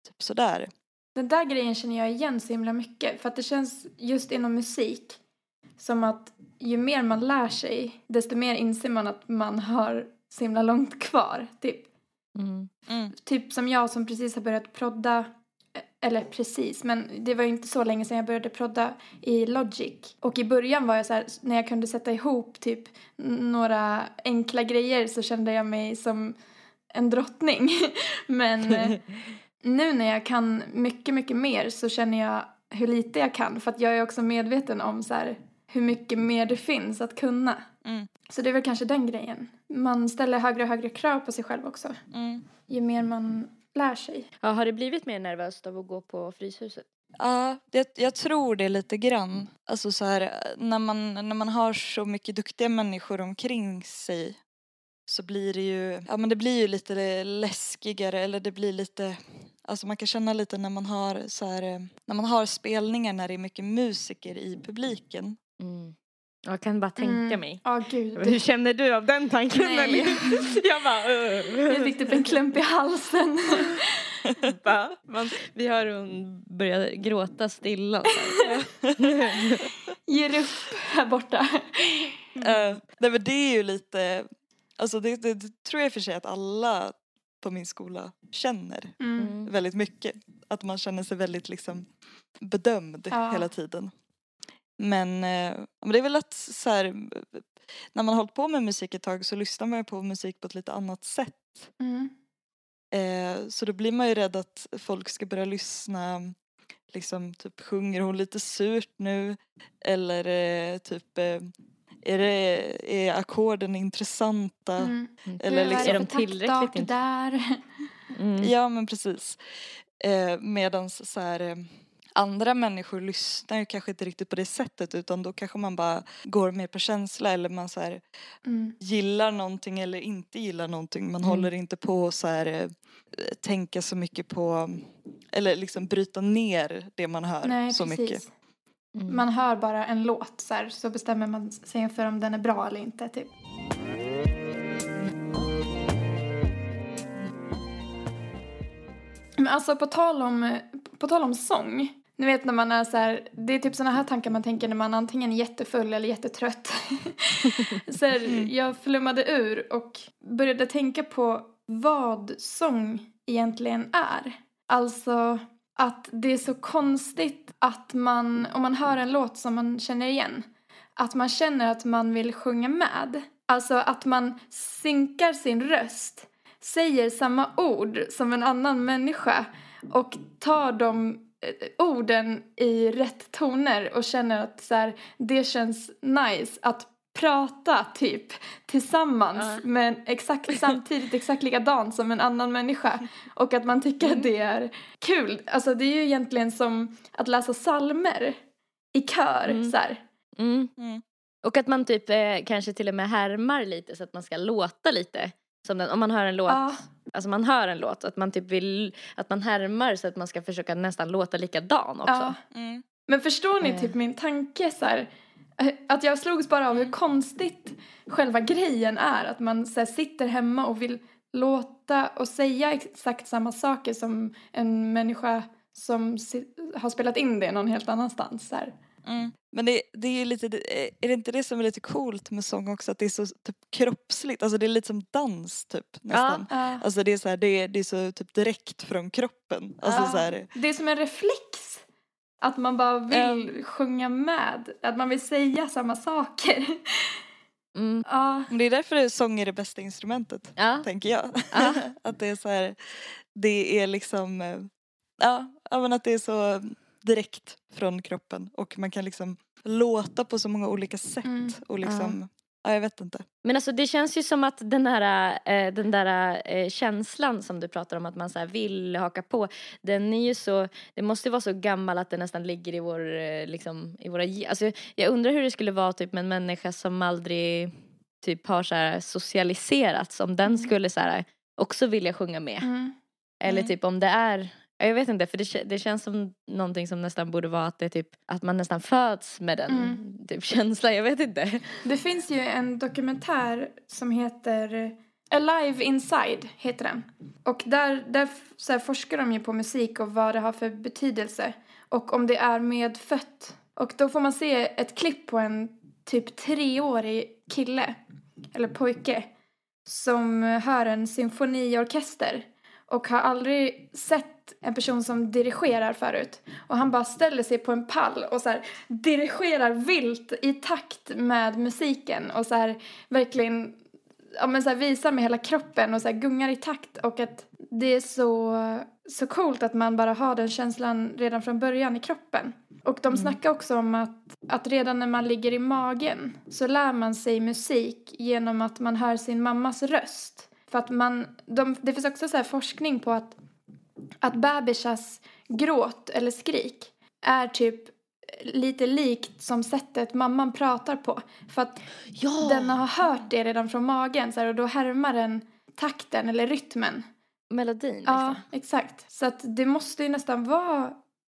typ sådär. Den där grejen känner jag igen så himla mycket. För att det känns just inom musik som att ju mer man lär sig desto mer inser man att man har så himla långt kvar. Typ, Mm. Mm. typ som jag som precis har börjat prodda eller precis, men det var ju inte så länge sedan jag började prodda i Logic. Och i början var jag så här, när jag kunde sätta ihop typ några enkla grejer så kände jag mig som en drottning. men eh, nu när jag kan mycket, mycket mer så känner jag hur lite jag kan. För att jag är också medveten om så här, hur mycket mer det finns att kunna. Mm. Så det är väl kanske den grejen. Man ställer högre och högre krav på sig själv också. Mm. Ju mer man lär sig. Ja, har det blivit mer nervöst av att gå på Fryshuset? Ja, det, jag tror det lite grann. Alltså så här, när man, när man har så mycket duktiga människor omkring sig så blir det ju, ja men det blir ju lite läskigare eller det blir lite, alltså man kan känna lite när man har så här, när man har spelningar när det är mycket musiker i publiken. Mm. Jag kan bara tänka Mm. mig. Ja, gud. Hur känner du av den tanken? Nej. Jag bara... Jag fick typ en klump i halsen. Man, vi hör hon börja gråta stilla. Så här. Ger upp här borta. Uh, nej men det är ju lite, alltså det, det, det tror jag i och för sig att alla på min skola känner. Mm. väldigt mycket. Att man känner sig väldigt liksom bedömd Ja. hela tiden. Men, eh, men det är väl att så här, när man har hållit på med musik ett tag så lyssnar man ju på musik på ett lite annat sätt. Mm. Eh, så då blir man ju rädd att folk ska börja lyssna liksom typ sjunger hon lite surt nu eller eh, typ eh, är, det, är ackorden intressanta? Mm. Eller Vad liksom- Är de tillräckligt där? Mm. Ja men precis. Eh, Medan så här andra människor lyssnar ju kanske inte riktigt på det sättet utan då kanske man bara går mer på känsla eller man så här Mm. gillar någonting eller inte gillar någonting. Man Mm. håller inte på så här eh, tänka så mycket på eller liksom bryta ner det man hör Nej, så precis. mycket. Mm. Man hör bara en låt så, här, så bestämmer man sig för om den är bra eller inte. Typ. Men alltså på tal om, på tal om sång. Ni vet när man är så här, det är typ såna här tankar man tänker när man antingen är jättefull eller jättetrött. så här, jag flummade ur och började tänka på vad sång egentligen är. Alltså att det är så konstigt att man, om man hör en låt som man känner igen, att man känner att man vill sjunga med. Alltså att man synkar sin röst, säger samma ord som en annan människa och tar de eh, orden i rätt toner och känner att så här, det känns nice att prata typ tillsammans Ja. men exakt samtidigt exakt likadant som en annan människa och att man tycker att det är kul. Alltså det är ju egentligen som att läsa salmer i kör Mm. så här. Mm. Mm. Och att man typ eh, kanske till och med härmar lite så att man ska låta lite. Som den, om man hör en låt, Ja. alltså man hör en låt, att man typ vill, att man härmar så att man ska försöka nästan låta likadan också. Ja. Mm. Men förstår ni Eh. typ min tanke så här? eh, Att jag slogs bara av hur konstigt själva grejen är. Att man så här, sitter hemma och vill låta och säga exakt samma saker som en människa som har spelat in det någon helt annanstans. Så här. Mm. Men det, det är lite, är det inte det som är lite coolt med sång också att det är så typ kroppsligt, alltså det är lite som dans typ nästan. Ja. Alltså det är så här, det, är, det är så typ direkt från kroppen. Alltså Ja. så här, Det är som en reflex. Att man bara vill sjunga med. Att man vill säga samma saker. Mm. Ja. men det är därför sång är det bästa instrumentet, Ja. tänker jag. Ja. att det är så här, det är liksom, eh, ja, ja men att det är så direkt från kroppen och man kan liksom låta på så många olika sätt Mm. och liksom, ja jag vet inte. Men alltså det känns ju som att den här eh, den där eh, känslan som du pratar om att man så här vill haka på. Den är ju så, det måste vara så gammal att den nästan ligger i vår, eh, liksom, i våra, alltså jag undrar hur det skulle vara typ med en människa som aldrig typ har så här socialiserats om den skulle så här också vilja sjunga med. Mm. Eller Mm. typ om det är jag vet inte, för det, det känns som någonting som nästan borde vara att det är typ att man nästan föds med den Mm. typ känslan, jag vet inte. Det finns ju en dokumentär som heter Alive Inside heter den. Och där, där så forskar de ju på musik och vad det har för betydelse. Och om det är medfött. Och då får man se ett klipp på en typ treårig kille, eller pojke, som hör en symfoniorkester och har aldrig sett en person som dirigerar förut. Och han bara ställer sig på en pall och så här dirigerar vilt i takt med musiken och så här verkligen ja, men så här visar med hela kroppen och så här gungar i takt och att det är så, så coolt att man bara har den känslan redan från början i kroppen. Och de snackar också om att, att redan när man ligger i magen så lär man sig musik genom att man hör sin mammas röst. För att man, de, det finns också så här forskning på att, att bebisars gråt eller skrik är typ lite likt som sättet mamman pratar på. För att Ja! den har hört det redan från magen så här, och då härmar den takten eller rytmen. Melodin liksom. Ja, exakt. Så att det måste ju nästan vara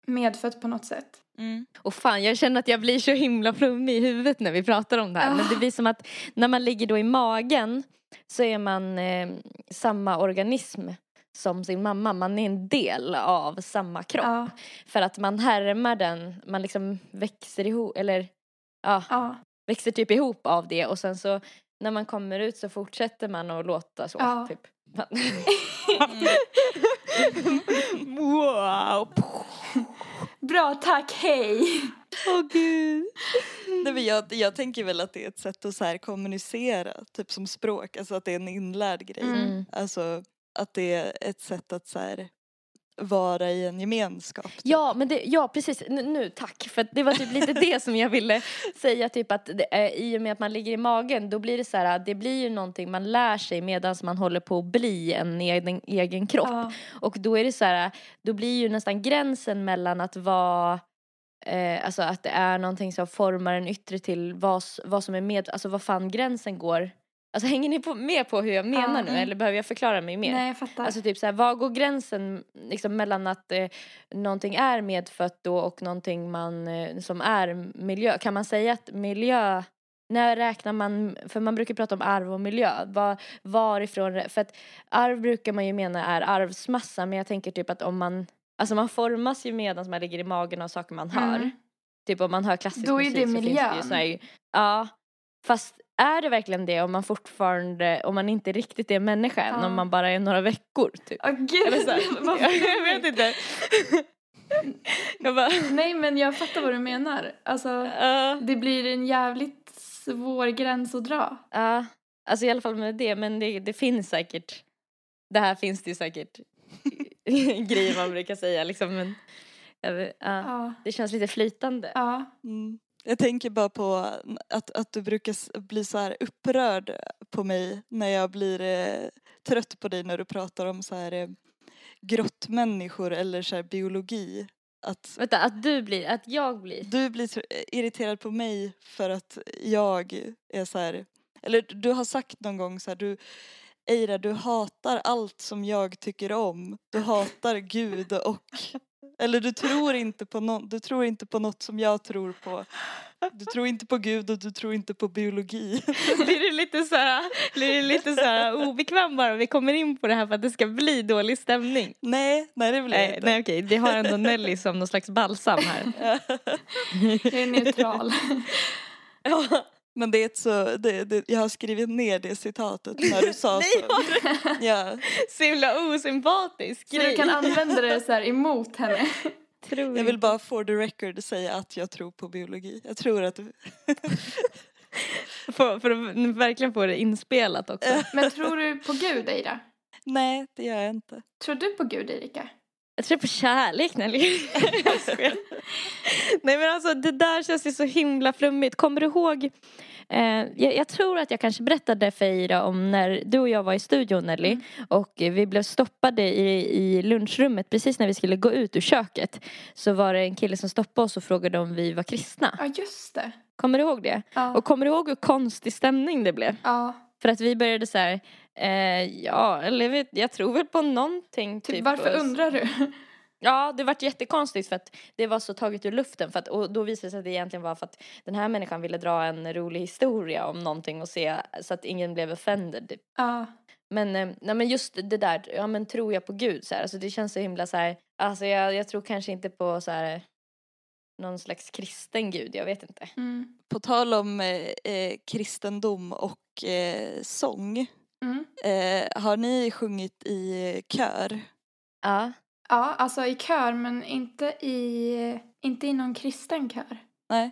medfött på något sätt. Mm. Och fan, jag känner att jag blir så himla flummig i huvudet när vi pratar om det här. Men det blir som att när man ligger då i magen så är man eh, samma organism som sin mamma. Man är en del av samma kropp. Ja, För att man härmar den, man liksom växer ihop, eller ja, ja, växer typ ihop av det och sen så när man kommer ut så fortsätter man att låta så. Ja. Typ. wow! Bra, tack, hej! Åh gud. Nej, men jag, jag tänker väl att det är ett sätt att så här kommunicera, typ som språk, alltså att det är en inlärd grej. Mm. Alltså att det är ett sätt att så här, vara i en gemenskap. typ. Ja, men det, ja precis, nu, nu tack. För det var typ lite det som jag ville säga, typ att det, eh, i och med att man ligger i magen då blir det så här, det blir ju någonting man lär sig medan man håller på att bli en egen, egen kropp. Ja, Och då är det så här, då blir ju nästan gränsen mellan att vara Eh, alltså att det är någonting som formar en yttre till vad, vad som är med, alltså vad fan gränsen går. Alltså hänger ni på, med på hur jag menar Ja, nu mm. eller behöver jag förklara mig mer? nej jag fattar. Alltså typ så här, vad går gränsen liksom mellan att eh, någonting är medfött då och någonting man, eh, som är miljö? Kan man säga att miljö, när räknar man, för man brukar prata om arv och miljö, var, varifrån, för att arv brukar man ju mena är arvsmassa men jag tänker typ att om man, alltså man formas ju medan man ligger i magen av saker man hör. Mm. Typ om man hör klassisk musik så finns det ju miljön. så här, ja, fast är det verkligen det om man fortfarande, om man inte riktigt är människa än, Ja. om man bara är några veckor typ? Åh gud, Eller så jag, vet inte. jag bara, Nej men jag fattar vad du menar. Alltså ja, det blir en jävligt svår gräns att dra. ja. alltså i alla fall med det, men det, det finns säkert, det här finns det ju säkert grejer man brukar säga liksom, men. Ja, det känns lite flytande. ja, Mm. Jag tänker bara på att, att du brukar bli så här upprörd på mig när jag blir eh, trött på dig när du pratar om så här eh, grottmänniskor eller så här biologi. Att Vänta, att du blir, att jag blir. du blir tr- irriterad på mig för att jag är så här, eller du har sagt någon gång så här, du Eira, du hatar allt som jag tycker om. Du hatar Gud och eller du tror inte på no- du tror inte på något som jag tror på. Du tror inte på Gud och du tror inte på biologi. blir du lite så här, blir du lite så här obekväm bara vi kommer in på det här för att det ska bli dålig stämning? nej, nej det blir jag Nej, inte. nej okej, det har ändå Nelly som någon slags balsam här. jag är neutral. Ja. Men det är ett så, det, det, jag har skrivit ner det citatet när du sa Nej, så. Ja. Så himla osympatisk Så du kan använda det så här emot henne. Tror Jag vill bara for the record säga att jag tror på biologi. Jag tror att för, för att verkligen få det inspelat också. Men tror du på Gud, Eira? nej, det gör jag inte. Tror du på Gud, Erika? Jag tror på kärlek Nelly. Nej men alltså det där känns ju så himla flummigt. Kommer du ihåg? Eh, jag, jag tror att jag kanske berättade för Ira om när du och jag var i studion Nelly. Och eh, vi blev stoppade i, i lunchrummet precis när vi skulle gå ut ur köket. Så var det en kille som stoppade oss och frågade om vi var kristna. Ja, just det. Kommer du ihåg det? Ja. Och kommer du ihåg hur konstig stämning det blev? ja. För att vi började så här, eh, ja, eller jag, vet, jag tror väl på någonting. Typ, Typ, varför och- undrar du? Ja, det vart jättekonstigt för att det var så taget ur luften för att, och då visade det sig att det egentligen var för att den här människan ville dra en rolig historia om någonting och se så att ingen blev offended. typ. Ja. Men, eh, nej men just det där, ja men tror jag på Gud så här, alltså det känns så himla så här, alltså jag, jag tror kanske inte på så här någon slags kristen gud, jag vet inte. Mm. På tal om eh, eh, kristendom och eh, sång. Mm. Eh, har ni sjungit i kör? Ja. Ja, alltså i kör men inte i, inte i någon kristen kör. Nej.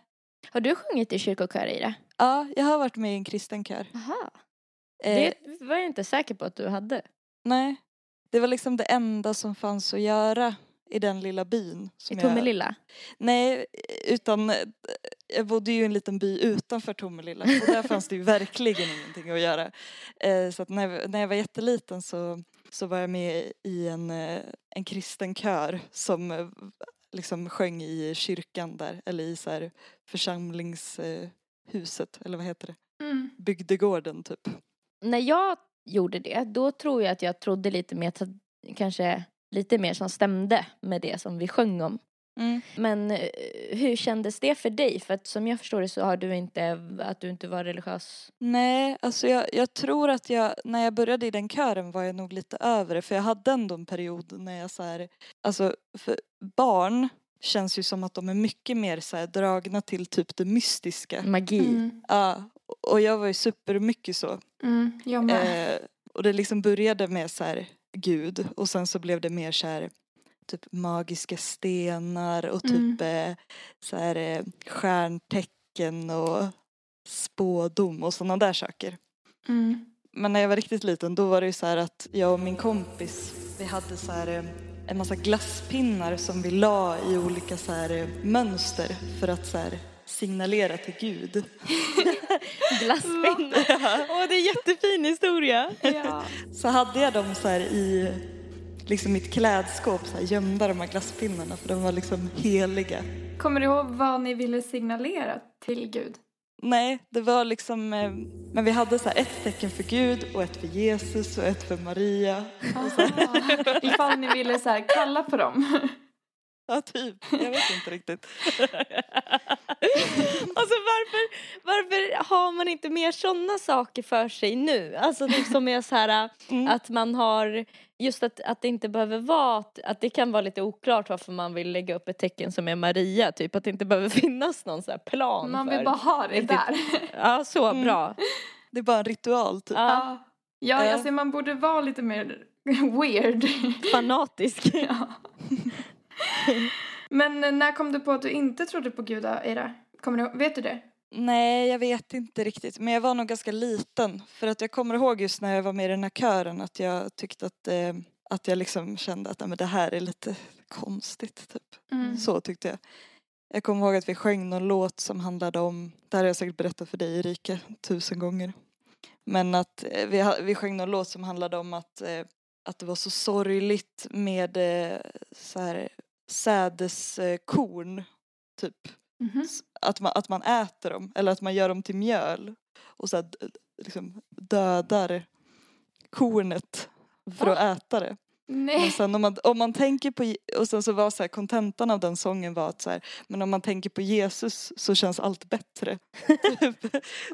Har du sjungit i kyrkokör Ira? Ja, jag har varit med i en kristen kör. Jaha. Eh, Det var jag inte säker på att du hade. Nej. Det var liksom det enda som fanns att göra i den lilla byn. I Som Tomelilla? Nej, utan jag bodde ju i en liten by utanför Tomelilla och där fanns det ju verkligen ingenting att göra. Eh, Så att när, jag- när jag var jätteliten så, så var jag med i en, eh, en kristen kör som eh, liksom sjöng i kyrkan där, eller i så här församlingshuset, eller vad heter det? Mm. Bygdegården typ. När jag gjorde det, då tror jag att jag trodde lite mer, att- kanske lite mer som stämde med det som vi sjöng om. Men eh, hur kändes det för dig? För att som jag förstår det så har du inte, att du inte var religiös. Nej, alltså jag, jag tror att jag, när jag började i den kören var jag nog lite över det för jag hade ändå en period när jag så här, alltså för barn känns ju som att de är mycket mer så här dragna till typ det mystiska. Magi. Mm. Ja, och jag var ju supermycket så. Mm. Jag med. Eh, och det liksom började med så här Gud och sen så blev det mer så här typ magiska stenar och typ eh, så här eh, stjärntecken och spådom och sådana där saker. Mm. Men när jag var riktigt liten då var det ju så här att jag och min kompis vi hade så här eh, en massa glasspinnar som vi la i olika så här mönster för att så här signalera till Gud. Glasspinnar. Åh, det är en jättefin historia. Ja. Så hade jag dem så här i liksom mitt klädskåp så här gömda de här glasspinnarna för de var liksom heliga. Kommer du ihåg vad ni ville signalera till Gud? Nej, det var liksom, eh, men vi hade så ett tecken för Gud och ett för Jesus och ett för Maria. Aha. Ifall ni ville så kalla på dem. Ja, typ. Jag vet inte riktigt. Alltså varför, varför har man inte mer sådana saker för sig nu? Alltså typ som är så här Mm. att man har just att, att det inte behöver vara att, det kan vara lite oklart varför man vill lägga upp ett tecken som är Maria typ att det inte behöver finnas någon så här plan Man för. vill bara ha det riktigt- där. Ja så Mm. bra. Det är bara en ritual typ. Ja, Ja, Ja. alltså man borde vara lite mer weird. fanatisk. ja. Men när kom du på att du inte trodde på Gud, Eira? Kommer du, vet du det? Nej, jag vet inte riktigt. Men jag var nog ganska liten. För att jag kommer ihåg just när jag var med i den här kören att jag tyckte att, eh, att jag liksom kände att nej, men det här är lite konstigt. Typ. Mm. Så tyckte jag. Jag kommer ihåg att vi sjöng någon låt som handlade om, det här har jag säkert berättat för dig Erika tusen gånger. Men att eh, vi, vi sjöng någon låt som handlade om att, eh, att det var så sorgligt med eh, så här, sädeskorn. Typ. Mhm. S- Att man, att man äter dem eller att man gör dem till mjöl och så här, liksom dödar kornet för Va? att äta det. Men Nej. sen om man, om man tänker på, och sen så var så här, kontentan av den sången var att så här, men om man tänker på Jesus så känns allt bättre.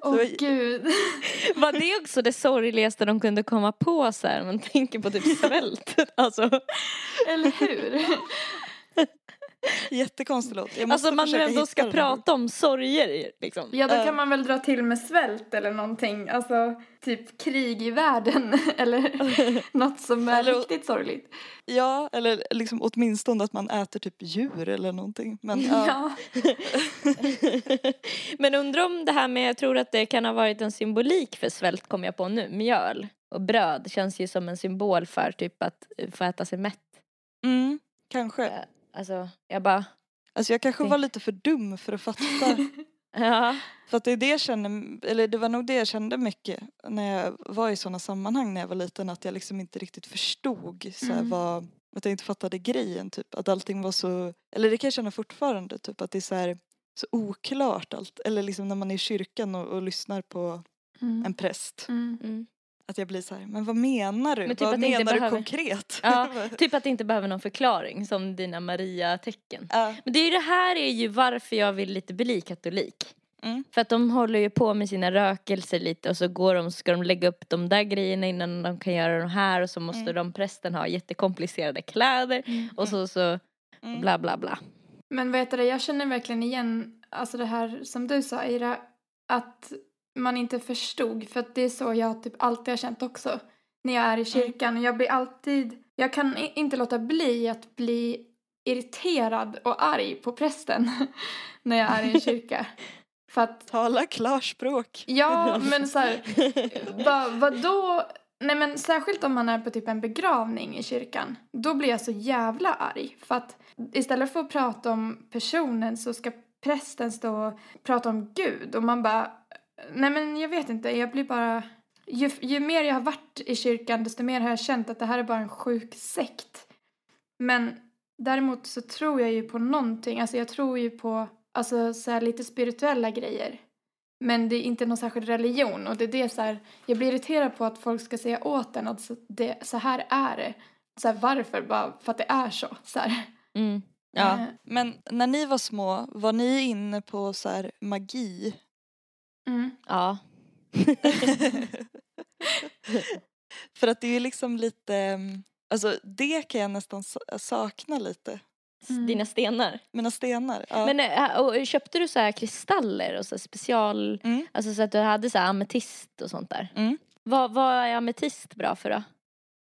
Åh Så- gud. Var det också det sorgligaste de kunde komma på så här? Man tänker på typ svält. Alltså, Eller hur? Jättekonstig låt. Jag måste alltså man försöka ändå hitta ska den prata om sorger liksom. Ja, då kan man väl dra till med svält eller någonting. Alltså, typ krig i världen. Eller något som är Eller- riktigt sorgligt. Ja, eller liksom åtminstone att man äter typ djur eller någonting. Men ja. Ja. Men undrar om det här med, jag tror att det kan ha varit en symbolik för svält kom jag på nu. Mjöl och bröd känns ju som en symbol för typ att få äta sig mätt. Mm, kanske. Alltså jag bara, Alltså jag kanske var lite för dum för att fatta. ja. För att det är det jag kände, eller det var nog det jag kände mycket när jag var i sådana sammanhang när jag var liten att jag liksom inte riktigt förstod så här, Mm. vad, att jag inte fattade grejen typ. Att allting var så, eller det kan jag känna fortfarande typ att det är så här så oklart allt. Eller liksom när man är i kyrkan och, och lyssnar på Mm. en präst. Mm. Mm. Att jag blir så här, men vad menar du? Men typ vad att det inte menar du behöver- konkret? Ja, typ att det inte behöver någon förklaring som dina Maria-tecken. Ja, Men det är ju det här är ju varför jag vill lite bli katolik. Mm. För att de håller ju på med sina rökelser lite och så går de, ska de lägga upp de där grejerna innan de kan göra de här och så måste Mm. de prästen ha jättekomplicerade kläder och så, så Mm. bla bla bla. Men vet du, jag känner verkligen igen alltså det här som du sa Ira, att man inte förstod. För att det är så jag typ alltid har känt också. När jag är i kyrkan. Jag blir alltid, jag kan inte låta bli att bli irriterad och arg på prästen när jag är i en kyrka. För att, Tala klarspråk. ja men så här, vad, vadå? Nej men särskilt om man är på typ en begravning i kyrkan. Då blir jag så jävla arg. För att istället för att prata om personen så ska prästen stå och prata om Gud. Och man bara, nej men jag vet inte, jag blir bara... Ju, ju mer jag har varit i kyrkan desto mer har jag känt att det här är bara en sjuk sekt. Men däremot så tror jag ju på någonting, alltså jag tror ju på alltså så lite spirituella grejer. Men det är inte någon särskild religion och det är det så här, jag blir irriterad på att folk ska säga åt en att så, det, så här är det. Så här, varför? Bara för att det är så. så här. Mm. Ja. Eh, Men när ni var små, var ni inne på så här magi? Mm. ja. För att det är ju liksom lite, mm, alltså det kan jag nästan sa- sakna lite. Mm. Dina stenar. Mina stenar. Ja. Men äh, och, köpte du så här kristaller och så här special, Mm. alltså så att du hade så här ametist och sånt där? Mm. Vad, vad är ametist bra för då?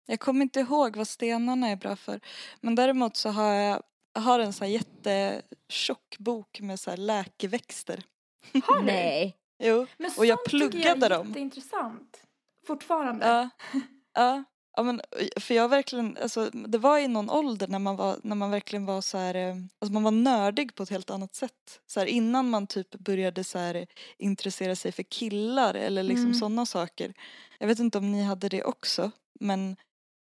Jag kommer inte ihåg vad stenarna är bra för. Men däremot så har jag, har en så här jättetjock bok med så här läkeväxter. Har du? Mm. Jo. Men Och jag sånt tycker pluggade jag är dem. jätteintressant. Fortfarande. Ja. Ja. Ja men för jag verkligen, alltså det var i någon ålder när man var, när man verkligen var så här, eh, alltså man var nördig på ett helt annat sätt. Så här, innan man typ började så här intressera sig för killar eller liksom Mm. sådana saker. Jag vet inte om ni hade det också men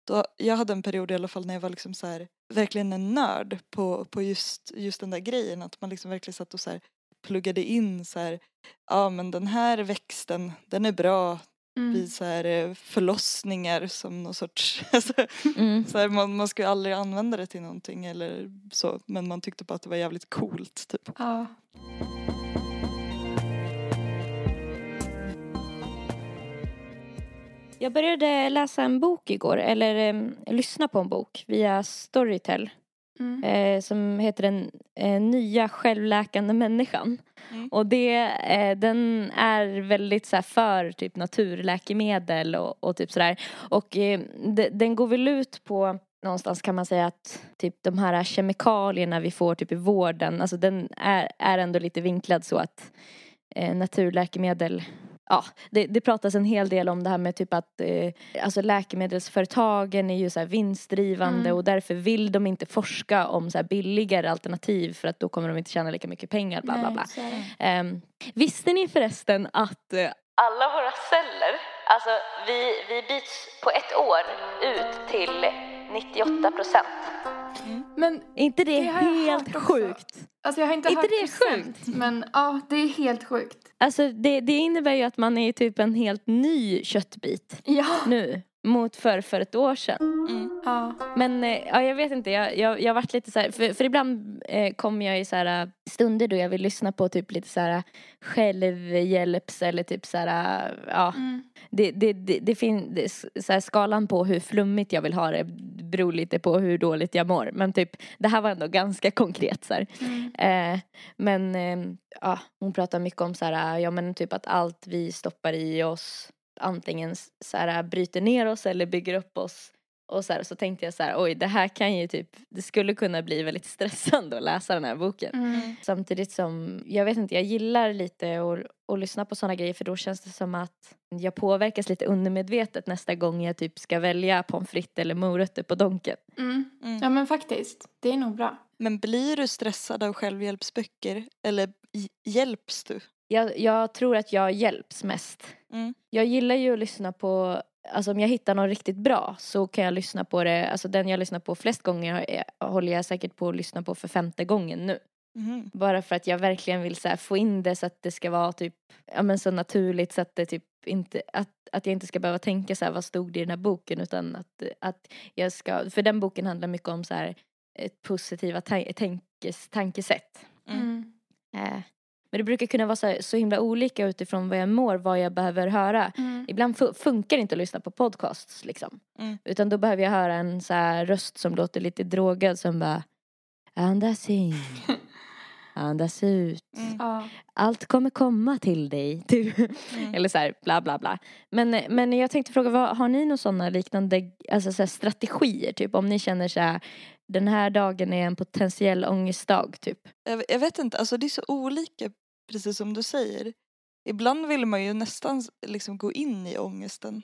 då, jag hade en period i alla fall när jag var liksom så här, verkligen en nörd på, på just, just den där grejen. Att man liksom verkligen satt och så här pluggade in så här, ja men den här växten den är bra Mm. vid så här eh, förlossningar som någon sorts, alltså, Mm. så här, man, man ju aldrig använda det till någonting eller så men man tyckte bara att det var jävligt coolt typ. Ja. Jag började läsa en bok igår, eller em, lyssna på en bok via Storytel. Mm. Eh, som heter Den eh, nya självläkande människan. Mm. Och det, eh, den är väldigt så här, för typ naturläkemedel och, och typ sådär. Och eh, de, den går väl ut på någonstans kan man säga att typ de här kemikalierna vi får typ i vården, alltså den är, är ändå lite vinklad så att eh, naturläkemedel Ja, det, det pratas en hel del om det här med typ att eh, alltså läkemedelsföretagen är ju så vinstdrivande Mm. och därför vill de inte forska om så billigare alternativ för att då kommer de inte tjäna lika mycket pengar bla bla bla. Ehm, visste ni förresten att eh, alla våra celler, alltså vi, vi byts på ett år ut till 98 procent. Men Är inte det, Det helt sjukt? alltså jag har inte Inte hört det procent, men ja, det är helt sjukt. Alltså det, det innebär ju att man är typ en helt ny köttbit Ja. nu mot för, för ett år sedan. Mm. ja. Men eh, ja, jag vet inte, jag, jag, jag har varit lite så här, för, för ibland eh, kommer jag i så här eh, stunder då jag vill lyssna på typ lite så här självhjälps eller typ så här, eh, ja. Mm. Det, det, det, det finns, så här, skalan på hur flummigt jag vill ha det beror lite på hur dåligt jag mår. Men typ, det här var ändå ganska konkret så här. Mm. Eh, men eh, ja, hon pratar mycket om så här, ja men typ att allt vi stoppar i oss antingen så här, bryter ner oss eller bygger upp oss. Och så, här, så tänkte jag så här, oj det här kan ju typ, det skulle kunna bli väldigt stressande att läsa den här boken. Mm. Samtidigt som, jag vet inte, jag gillar lite att, att lyssna på sådana grejer för då känns det som att jag påverkas lite undermedvetet nästa gång jag typ ska välja pommes frites eller morötter på Donken. Mm. Mm. Ja men faktiskt, det är nog bra. Men blir du stressad av självhjälpsböcker eller hj- hjälps du? Jag, jag tror att jag hjälps mest. Mm. Jag gillar ju att lyssna på, alltså om jag hittar någon riktigt bra så kan jag lyssna på det, alltså den jag lyssnar på flest gånger håller jag säkert på att lyssna på för femte gången nu. Mhm. Bara för att jag verkligen vill så här få in det så att det ska vara typ, ja men så naturligt så att det typ inte, att, att jag inte ska behöva tänka så här, vad stod det i den här boken utan att, att jag ska, för den boken handlar mycket om så här ett positiva ta- tankes, tankesätt. Mm. Eh, men det brukar kunna vara så, här, så himla olika utifrån vad jag mår, vad jag behöver höra. Mm. Ibland fu- funkar det inte att lyssna på podcasts liksom. Mm. Utan då behöver jag höra en så här röst som låter lite drogad som bara Andas in. Andas ut. Mm. Allt kommer komma till dig. Du. Mm. Eller så här bla bla bla. Men, men jag tänkte fråga, vad, har ni några sådana liknande alltså så här strategier? Typ om ni känner så här, den här dagen är en potentiell ångestdag typ. Jag, jag vet inte, alltså det är så olika precis som du säger. Ibland vill man ju nästan liksom gå in i ångesten.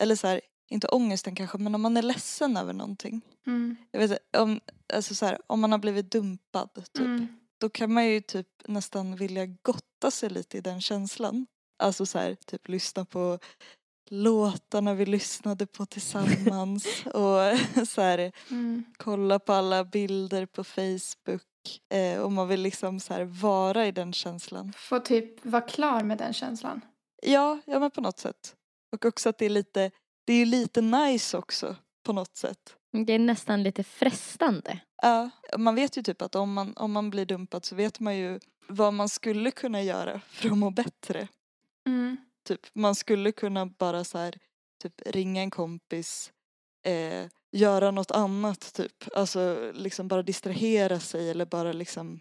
Eller så här, inte ångesten kanske, men om man är ledsen över någonting. Mm. Jag vet om, alltså så här, om man har blivit dumpad typ. Mm. Då kan man ju typ nästan vilja gotta sig lite i den känslan. Alltså så här, typ lyssna på låtarna vi lyssnade på tillsammans och så här, Mm. kolla på alla bilder på Facebook. Eh, och man vill liksom så här vara i den känslan. Få typ vara klar med den känslan. Ja, ja men på något sätt. Och också att det är lite, det är ju lite nice också på något sätt. Det är nästan lite frestande. Ja, man vet ju typ att om man, om man blir dumpad så vet man ju vad man skulle kunna göra för att må bättre. Mm. Typ, man skulle kunna bara så här, typ ringa en kompis, eh, göra något annat typ. Alltså liksom bara distrahera sig eller bara liksom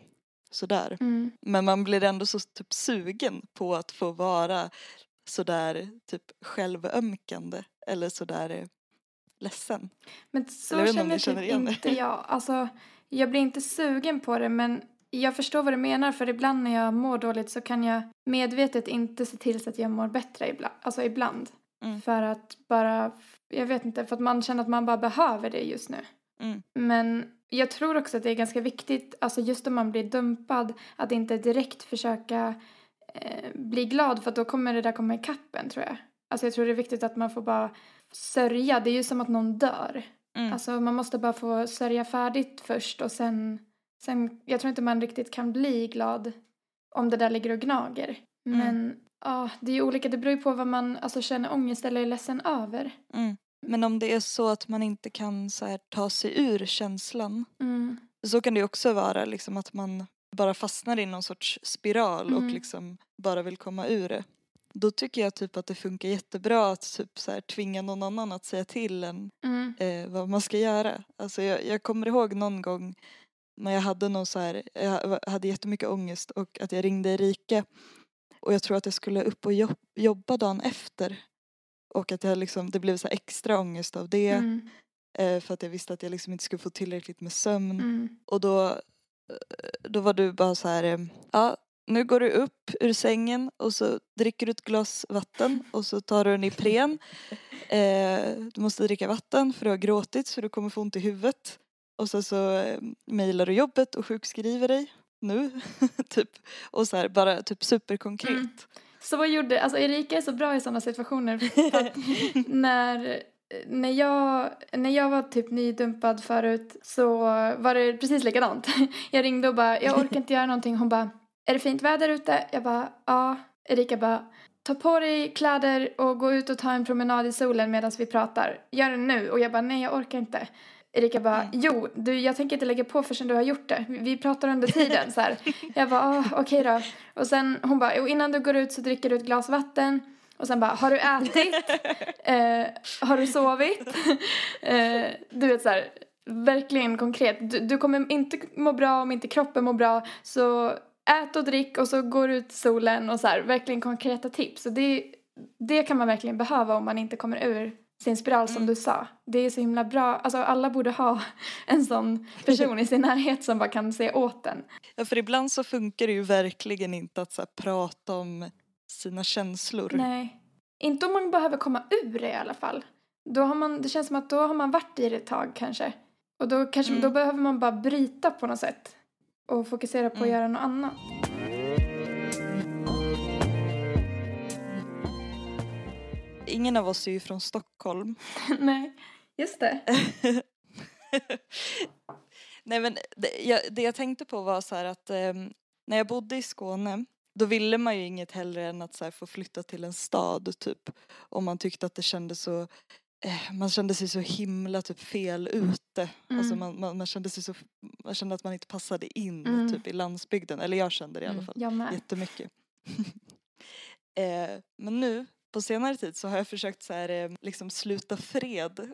sådär. Mm. Men man blir ändå så typ sugen på att få vara sådär typ självömkande eller sådär eh, ledsen. Men så Eller känner typ inte jag. Alltså, jag blir inte sugen på det men jag förstår vad du menar för ibland när jag mår dåligt så kan jag medvetet inte se till så att jag mår bättre ibland. Alltså ibland. Mm. För att bara, jag vet inte, för att man känner att man bara behöver det just nu. Mm. Men jag tror också att det är ganska viktigt, alltså just om man blir dumpad, att inte direkt försöka eh, bli glad för då kommer det där komma ikapp en tror jag. Alltså jag tror det är viktigt att man får bara sörja, det är ju som att någon dör. Mm. Alltså man måste bara få sörja färdigt först och sen, sen jag tror inte man riktigt kan bli glad om det där ligger och gnager. Mm. Men ja, det är ju olika, det beror ju på vad man alltså, känner ångest eller är ledsen över. Mm. Men om det är så att man inte kan så här, ta sig ur känslan Mm. så kan det också vara liksom att man bara fastnar i någon sorts spiral och Mm. liksom bara vill komma ur det. Då tycker jag typ att det funkar jättebra att typ så här, tvinga någon annan att säga till en Mm. eh, vad man ska göra. Alltså jag, jag kommer ihåg någon gång när jag hade någon så här, jag hade jättemycket ångest och att jag ringde Erika och jag tror att jag skulle upp och jobb, jobba dagen efter. Och att jag liksom, det blev så extra ångest av det Mm. eh, för att jag visste att jag liksom inte skulle få tillräckligt med sömn. Mm. Och då, eh, då var du bara så här, eh, ja nu går du upp ur sängen och så dricker du ett glas vatten och så tar du en Ipren. Eh, du måste dricka vatten för du har gråtit så du kommer få ont i huvudet. Och så, så eh, mejlar du jobbet och sjukskriver dig nu. typ. Och så här bara typ superkonkret. Mm. Så gjorde, alltså Erika är så bra i sådana situationer. När, när, jag, när jag var typ nydumpad förut så var det precis likadant. Jag ringde och bara, jag orkar inte göra någonting. Hon bara, är det fint väder ute? Jag bara, ja. Erika bara, ta på dig kläder och gå ut och ta en promenad i solen medan vi pratar. Gör det nu. Och jag bara, nej jag orkar inte. Erika bara, jo, du, jag tänker inte lägga på förrän du har gjort det. Vi- pratar under tiden så här. Jag bara, ah, okej då. Och sen hon bara, och innan du går ut så dricker du ett glas vatten. Och sen bara, har du ätit? Eh, har du sovit? eh, du vet så här, verkligen konkret. Du, du kommer inte må bra om inte kroppen mår bra. Så ät och drick och så går ut i solen och så här, verkligen konkreta tips. Och det, det kan man verkligen behöva om man inte kommer ur sin spiral som Mm. du sa. Det är så himla bra, alltså alla borde ha en sån person i sin närhet som bara kan se åt en. Ja, för ibland så funkar det ju verkligen inte att så här, prata om sina känslor. Nej. Inte om man behöver komma ur det i alla fall. Då har man, det känns som att då har man varit i det ett tag kanske. Och då, kanske, Mm. då behöver man bara bryta på något sätt. Och fokusera på att Mm. göra något annat. Ingen av oss är ju från Stockholm. Nej, just det. Nej men det jag, det jag tänkte på var så här att ehm, när jag bodde i Skåne då ville man ju inget hellre än att så här, få flytta till en stad typ. Om man tyckte att det kändes så eh, man kände sig så himla typ fel ute. Alltså Mm. man, man, man, kände sig så, man kände att man inte passade in Mm. typ i landsbygden. Eller jag kände det i alla Mm. fall. Jag med. Jättemycket. eh, men nu på senare tid så har jag försökt så här, eh, liksom sluta fred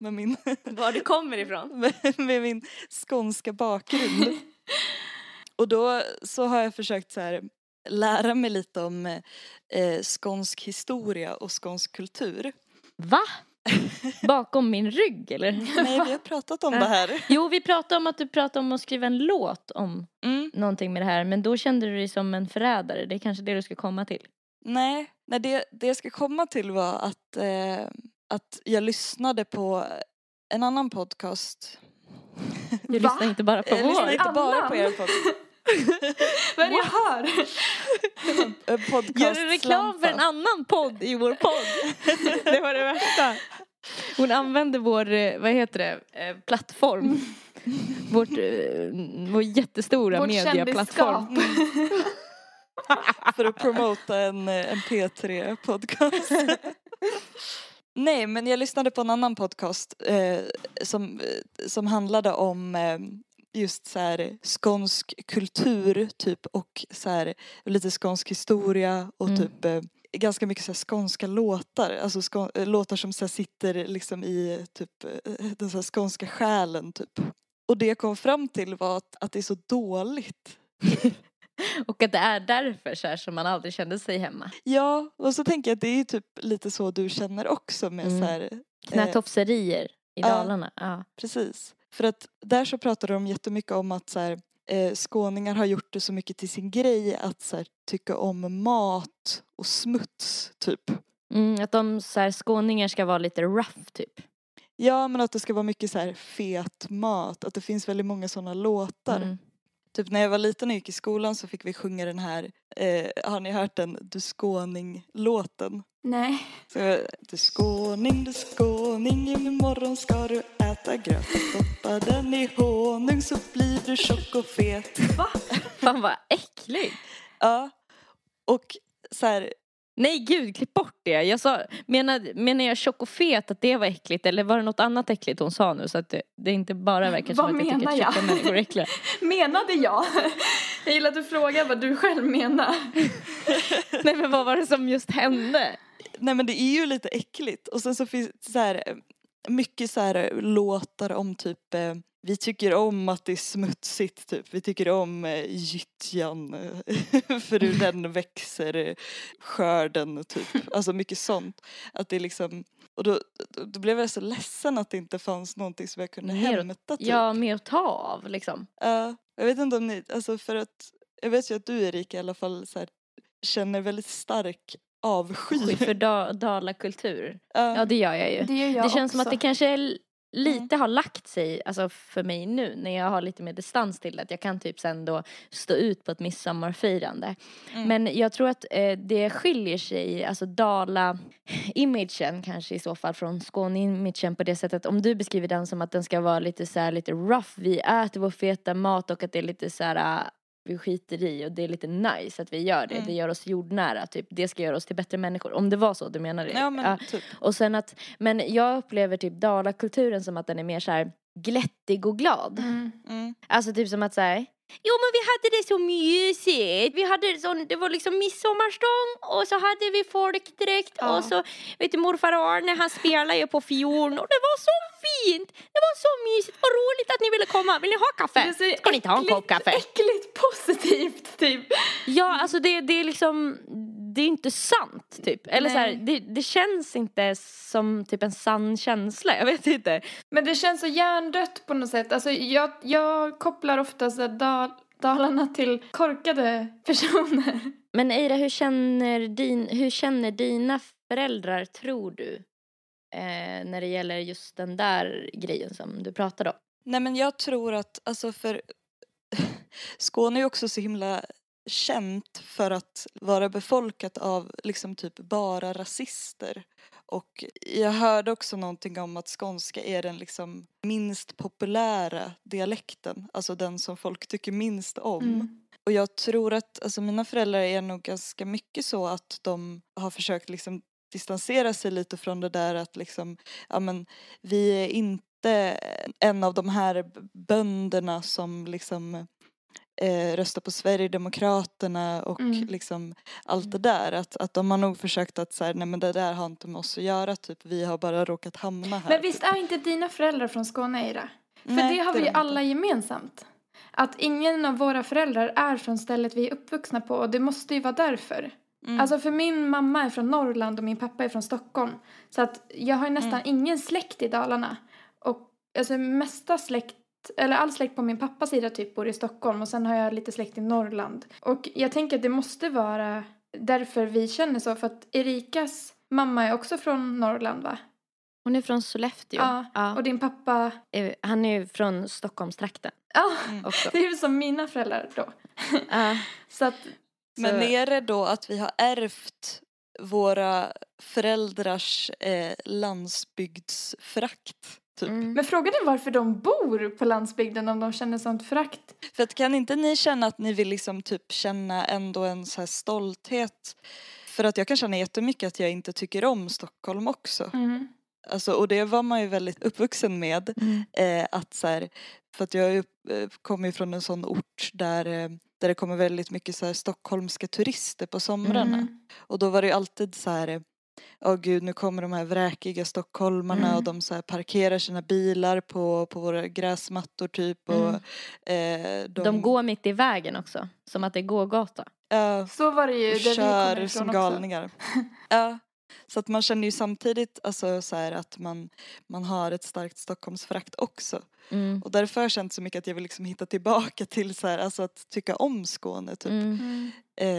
med min, Var du kommer ifrån? med, med min skånska bakgrund. Och då så har jag försökt så här, lära mig lite om eh, skånsk historia och skånsk kultur. Va? Bakom min rygg eller? Nej, vi har pratat om det här. Jo, vi pratade om att du pratade om att skriva en låt om Mm. någonting med det här. Men då kände du dig som en förrädare. Det är kanske det du ska komma till. Nej, nej det, det jag ska komma till var att, eh, att jag lyssnade på en annan podcast. Du Va? lyssnar inte bara på Jag lyssnar vår. inte bara Annan? på er podcast. Vad är det jag hör? En podcast Gör du reklam för en annan podd i vår podd? det var det värsta. Hon använde vår, eh, vad heter det, eh, plattform. Vårt, eh, vår jättestora Vårt mediaplattform. för att promota en, eh, en P3-podcast. Nej, men jag lyssnade på en annan podcast eh, som, eh, som handlade om eh, just så här skånsk kultur typ och så här lite skånsk historia och Mm. typ eh, ganska mycket så här skånska låtar, alltså skå, eh, låtar som så sitter liksom i typ den så här skånska själen typ. Och det jag kom fram till var att, att det är så dåligt. Och att det är därför så här, som man aldrig kände sig hemma. Ja, och så tänker jag att det är typ lite så du känner också med Mm. så här. eh, Knätofserier i ja. Dalarna. Ja. precis. För att där så pratar de jättemycket om att så här, eh, skåningar har gjort det så mycket till sin grej att så här, tycka om mat och smuts typ. Mm, att de så här, skåningar ska vara lite rough typ. Ja, men att det ska vara mycket så här fet mat, att det finns väldigt många sådana låtar. Mm. Typ när jag var liten och gick i skolan så fick vi sjunga den här, eh, har ni hört den, Du skåning-låten? Nej. Så, du skåning, du skåning, imorgon ska du äta gröt och doppa den i honung så blir du tjock och fet. Fan vad äckligt. Ja, och så här, Nej gud, klipp bort det. Jag sa, menar, menar jag tjock och fet att det var äckligt eller var det något annat äckligt hon sa nu så att det, det inte bara verkar som Vad att jag tycker att tjocka människor är äckliga. Menade jag? Jag gillar att du frågar vad du själv menar. Nej men vad var det som just hände? nej men det är ju lite äckligt. Och sen så finns det så här, eh, mycket så här eh, låtar om typ eh, vi tycker om att det är smutsigt typ. Vi tycker om eh, gyttjan eh, för ur den växer eh, skörden typ. Alltså mycket sånt. Att det är liksom och då, då, blev jag så ledsen att det inte fanns någonting som jag kunde Mer hämta typ. Ja, med att ta av liksom. Ja, jag vet inte om ni, alltså för att jag vet ju att du Erika i alla fall så här, känner väldigt stark avsky. Sky för da, dalakultur. Ja. Ja det gör jag ju. Det gör jag Det känns som att också. det kanske är lite har lagt sig, alltså för mig nu när jag har lite mer distans till det. Att jag kan typ sen då stå ut på ett midsommarfirande. Mm. Men jag tror att eh, det skiljer sig, alltså Dala-imagen kanske i så fall från Skåne-imagen på det sättet. Om du beskriver den som att den ska vara lite så här lite rough, vi äter vår feta mat och att det är lite så här vi skiter i och det är lite nice att vi gör det. Mm. Det gör oss jordnära, typ. Det ska göra oss till bättre människor. Om det var så du menade. Ja men Ja. typ. Och sen att, men jag upplever typ dalakulturen som att den är mer så här glättig och glad. Mm. Mm. Alltså typ som att säga Jo men vi hade det så mysigt. Vi hade sån, det var liksom midsommarstång och så hade vi folkdräkt Ja. och så vet du morfar Arne han spelade ju på fiolen och det var så fint. Det var så mysigt. Vad roligt att ni ville komma. Vill ni ha kaffe? Ska ni inte ha en kopp kaffe? Äckligt positivt typ. Ja, alltså det, det är liksom, det är inte sant typ. Eller så här, Nej. det, det känns inte som typ en sann känsla, jag vet inte. Men det känns så hjärndött på något sätt. Alltså jag, jag kopplar ofta så Dal Dalarna till korkade personer. Men Eira, hur känner, din, hur känner dina föräldrar, tror du? Eh, när det gäller just den där grejen som du pratade om. Nej men jag tror att, alltså för Skåne är ju också så himla känt för att vara befolkat av liksom typ bara rasister. Och jag hörde också någonting om att skånska är den liksom minst populära dialekten, alltså den som folk tycker minst om. Mm. Och jag tror att alltså mina föräldrar är nog ganska mycket så att de har försökt liksom distansera sig lite från det där att liksom, ja men vi är inte en av de här bönderna som liksom eh, röstar på Sverigedemokraterna och Mm. liksom allt det där. Att, att de har nog försökt att säga nej men det där har inte med oss att göra typ, vi har bara råkat hamna här. Men visst är inte dina föräldrar från Skåne, Eira? För Nej, det har vi ju alla gemensamt. Att ingen av våra föräldrar är från stället vi är uppvuxna på och det måste ju vara därför. Mm. Alltså för min mamma är från Norrland och min pappa är från Stockholm. Så att jag har ju nästan Mm. ingen släkt i Dalarna. Och alltså mesta släkt, eller all släkt på min pappas sida typ bor i Stockholm och sen har jag lite släkt i Norrland. Och jag tänker att det måste vara därför vi känner så för att Erikas mamma är också från Norrland va? Hon är från Sollefteå. Ja, Ja. Och din pappa, Han är ju från Stockholmstrakten ja Mm. också. det är ju som mina föräldrar då. Ja. Så att, Men Så- är det då att vi har ärvt våra föräldrars eh, landsbygdsfrakt? Typ? Mm. men frågan är varför de bor på landsbygden om de känner sånt förakt. För att kan inte ni känna att ni vill liksom typ känna ändå en så här stolthet? För att jag kan känna jättemycket att jag inte tycker om Stockholm också. Mm. Alltså, och det var man ju väldigt uppvuxen med. Mm. Eh, att så här, för att jag eh, kommer ju från en sån ort där, eh, där det kommer väldigt mycket så här stockholmska turister på somrarna. Mm. Och då var det ju alltid så här Åh gud nu kommer de här vräkiga stockholmarna Mm. och de så här parkerar sina bilar på, på våra gräsmattor typ och Mm. eh, de, De går mitt i vägen också. Som att det är gågata. ja, Så var det ju där vi kör ifrån som galningar. ja, så att man känner ju samtidigt alltså, så här, att man, man har ett starkt Stockholmsförakt också. Mm. Och därför har jag känt så mycket att jag vill liksom hitta tillbaka till så här, alltså att tycka om Skåne typ. Mm. Mm.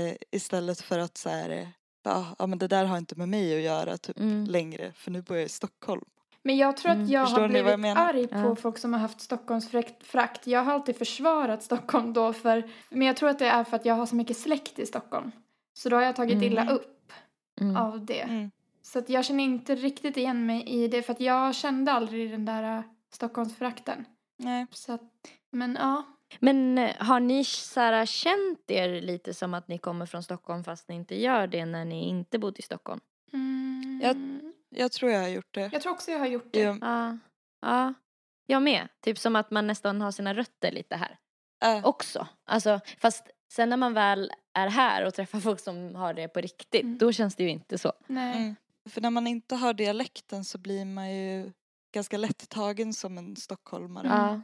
Eh, istället för att så här, eh, ja ja, men det där har inte med mig att göra typ Mm. längre för nu bor jag i Stockholm. Men jag tror att Mm. jag Förstår har jag blivit menar? arg på Ja. folk som har haft Stockholmsfrakt. Jag har alltid försvarat Stockholm då för, men jag tror att det är för att jag har så mycket släkt i Stockholm. Så då har jag tagit Mm. illa upp Mm. av det. Mm. Så att jag känner inte riktigt igen mig i det för att jag kände aldrig den där äh, Stockholmsfrakten. Nej. Så att, men ja. Men eh, har ni så här, känt er lite som att ni kommer från Stockholm fast ni inte gör det när ni inte bodde i Stockholm? Mm. Jag- Jag tror jag har gjort det. jag tror också jag har gjort det. Ja, Ja. Ja. Jag med. Typ som att man nästan har sina rötter lite här. äh, Också. Alltså, fast sen när man väl är här och träffar folk som har det på riktigt, Mm. då känns det ju inte så. Nej. Mm. För när man inte har dialekten så blir man ju ganska lätt tagen som en stockholmare. Ja.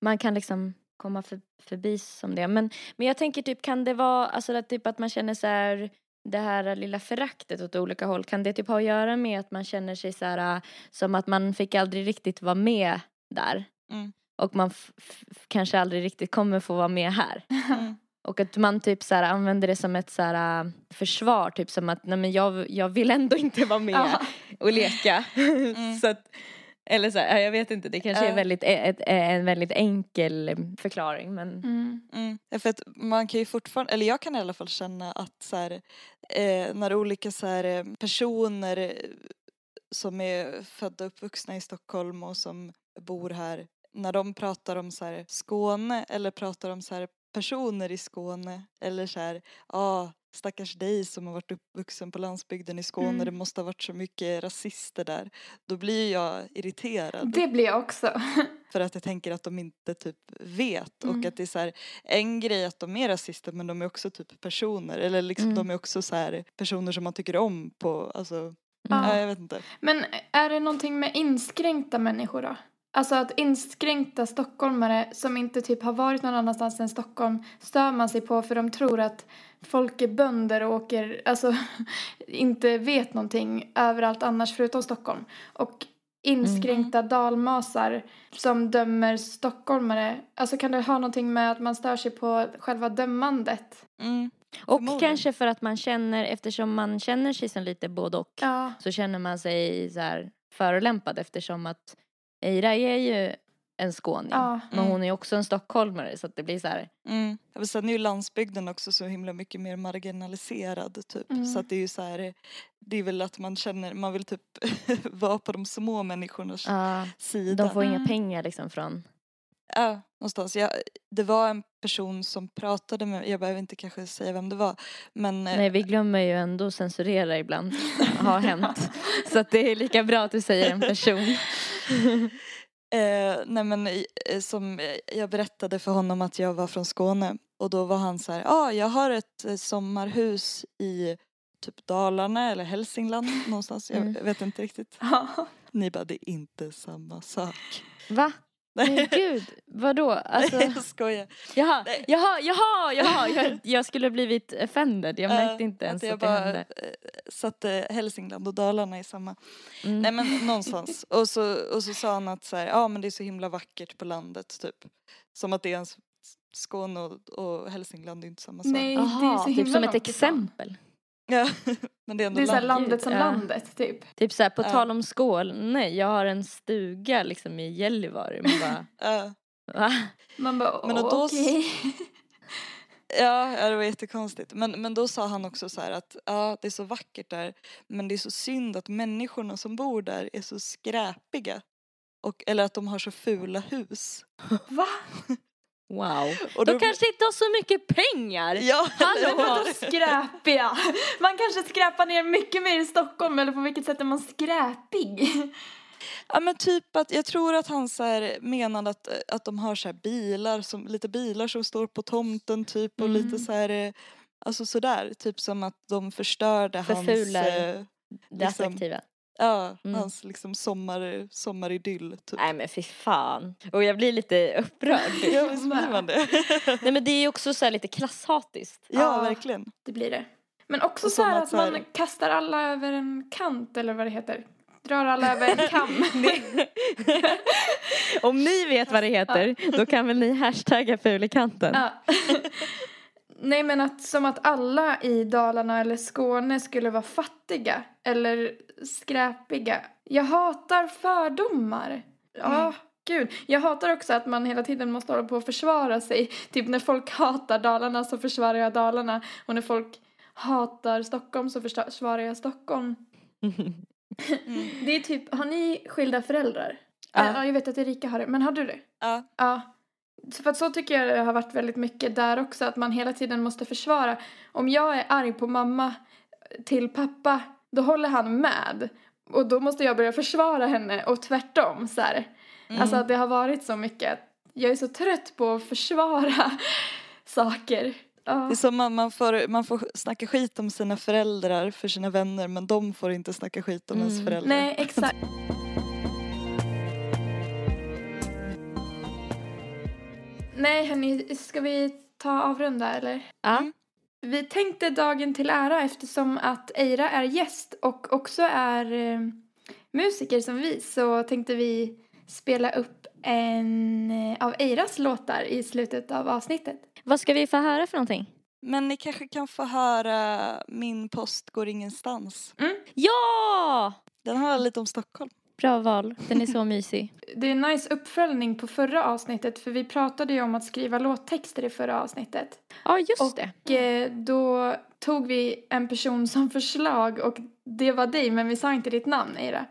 Man kan liksom komma för, förbi som det. Men, men jag tänker typ, kan det vara, alltså att, typ att man känner så här, det här lilla föraktet åt olika håll, kan det typ ha att göra med att man känner sig så här, äh, som att man fick aldrig riktigt vara med där? Mm. Och man kanske aldrig riktigt kommer få vara med här. Mm. Och att man typ så här, använder det som ett så här, äh, försvar, typ som att nej men jag, jag vill ändå inte vara med och leka. Mm. så att, eller så här, ja, jag vet inte, det kanske är väldigt, ett, en väldigt enkel förklaring men Mm. Mm. Ja, För att man kan ju fortfarande, eller jag kan i alla fall känna att så här, eh, när olika så här, eh, personer eh, som är födda och uppvuxna i Stockholm och som bor här, när de pratar om så här, Skåne eller pratar om så här, personer i Skåne eller så här, ja ah, stackars dig som har varit uppvuxen på landsbygden i Skåne, Mm. det måste ha varit så mycket rasister där. Då blir jag irriterad. Det blir jag också. För att jag tänker att de inte typ vet Mm. och att det är så här, en grej att de är rasister men de är också typ personer eller liksom Mm. de är också så här personer som man tycker om på, alltså, Ja. jag vet inte. Men är det någonting med inskränkta människor då? Alltså att inskränkta stockholmare som inte typ har varit någon annanstans än Stockholm stör man sig på för de tror att folk är bönder och åker, alltså inte vet någonting överallt annars förutom Stockholm. Och inskränkta dalmasar som dömer stockholmare. Alltså kan det ha någonting med att man stör sig på själva dömandet? Mm. Och kanske för att man känner, eftersom man känner sig som lite både och Ja. så känner man sig så här förolämpad eftersom att Eira är ju en skåning Ja. men Mm. hon är också en stockholmare så att det blir så här Mm. Men Sen är ju landsbygden också så himla mycket mer marginaliserad typ. Mm. Så att det är ju så här, det är väl att man känner, man vill typ vara på de små människornas ja, sida. de får inga Mm. pengar liksom från Ja, någonstans. Jag, det var en person som pratade med jag behöver inte kanske säga vem det var. Men eh, Nej vi glömmer ju ändå censurera ibland. Har hänt. Så att det är lika bra att du säger en person. Eh, nej men eh, som eh, jag berättade för honom att jag var från Skåne och då var han så här, ja ah, jag har ett eh, sommarhus i typ Dalarna eller Hälsingland någonstans, Mm. jag vet inte riktigt. Ni bara, det är inte samma sak. Va? Men Nej, gud, vadå? Alltså, jag skojar. jaha, Nej. jaha, jaha, jaha. Jag, jag skulle blivit offended. Jag märkte inte ens jag att det bara hände. eh, satte Hälsingland och Dalarna i samma. Mm. Nej men någonstans. Och så, och så sa han att så här, ja men det är så himla vackert på landet typ. Som att det är ens Skåne och, och Hälsingland är inte samma sak. Nej, det är så typ himla som ett exempel. Ja, men det är ändå Det är så här land. landet som Ja. landet, typ. Typ såhär, på Ja. tal om Skåne, jag har en stuga liksom i Gällivare. Man bara, Ja, va? Man bara, Men men och då s- okej. ja, ja, det var jättekonstigt. Men, men då sa han också så här att ja, det är så vackert där men det är så synd att människorna som bor där är så skräpiga. Och, eller att de har så fula hus. Va? Wow. Och De då- kanske inte har så mycket pengar. Ja, Hallå? Vadå skräpiga? Man kanske skräpar ner mycket mer i Stockholm, eller på vilket sätt är man skräpig? Ja men typ att jag tror att han så här menade att, att de har så här bilar som, lite bilar som står på tomten typ och Mm. lite så här eh, Alltså sådär, typ som att de förstörde hans Förfular eh, Det liksom- attraktiva. Ja, Mm. hans liksom sommar, sommaridyll typ. Nej men fy fan. Och jag blir lite upprörd. Ja visst blir man det. Nej men det är ju också så här lite klasshatiskt. ja Ja. verkligen. Det blir det. Men också så här att att så här- man kastar alla över en kant, eller vad det heter. Drar alla över en kam. Om ni vet vad det heter, då kan väl ni hashtagga fulikanten. Ja. Nej men att som att alla i Dalarna eller Skåne skulle vara fattiga eller skräpiga. Jag hatar fördomar. Ja, Mm. gud. Jag hatar också att man hela tiden måste hålla på och försvara sig. Typ när folk hatar Dalarna så försvarar jag Dalarna. Och när folk hatar Stockholm så försvarar jag Stockholm. Mm. Det är typ, har ni skilda föräldrar? Ja. Ja, jag vet att Erika har det. Men har du det? Ja. Ja. För att så tycker jag det har varit väldigt mycket där också. Att man hela tiden måste försvara. Om jag är arg på mamma till pappa, då håller han med. Och då måste jag börja försvara henne och tvärtom så här. Mm. Alltså att det har varit så mycket. Jag är så trött på att försvara saker. Ja. Det är som man, man, får, man får snacka skit om sina föräldrar för sina vänner men de får inte snacka skit om ens Mm. föräldrar. Nej, exakt. Nej, hörni, ska vi ta avrunda eller? Ja. Mm. Vi tänkte dagen till ära eftersom att Eira är gäst och också är eh, musiker som vi så tänkte vi spela upp en eh, av Eiras låtar i slutet av avsnittet. Vad ska vi få höra för någonting? Men ni kanske kan få höra Min post går ingenstans. Ja! Den handlar lite om Stockholm. Bra val, den är så mysig. Det är en nice uppföljning på förra avsnittet för vi pratade ju om att skriva låttexter i förra avsnittet. Ja just Och det. eh, då tog vi en person som förslag och det var dig men vi sa inte ditt namn Eira.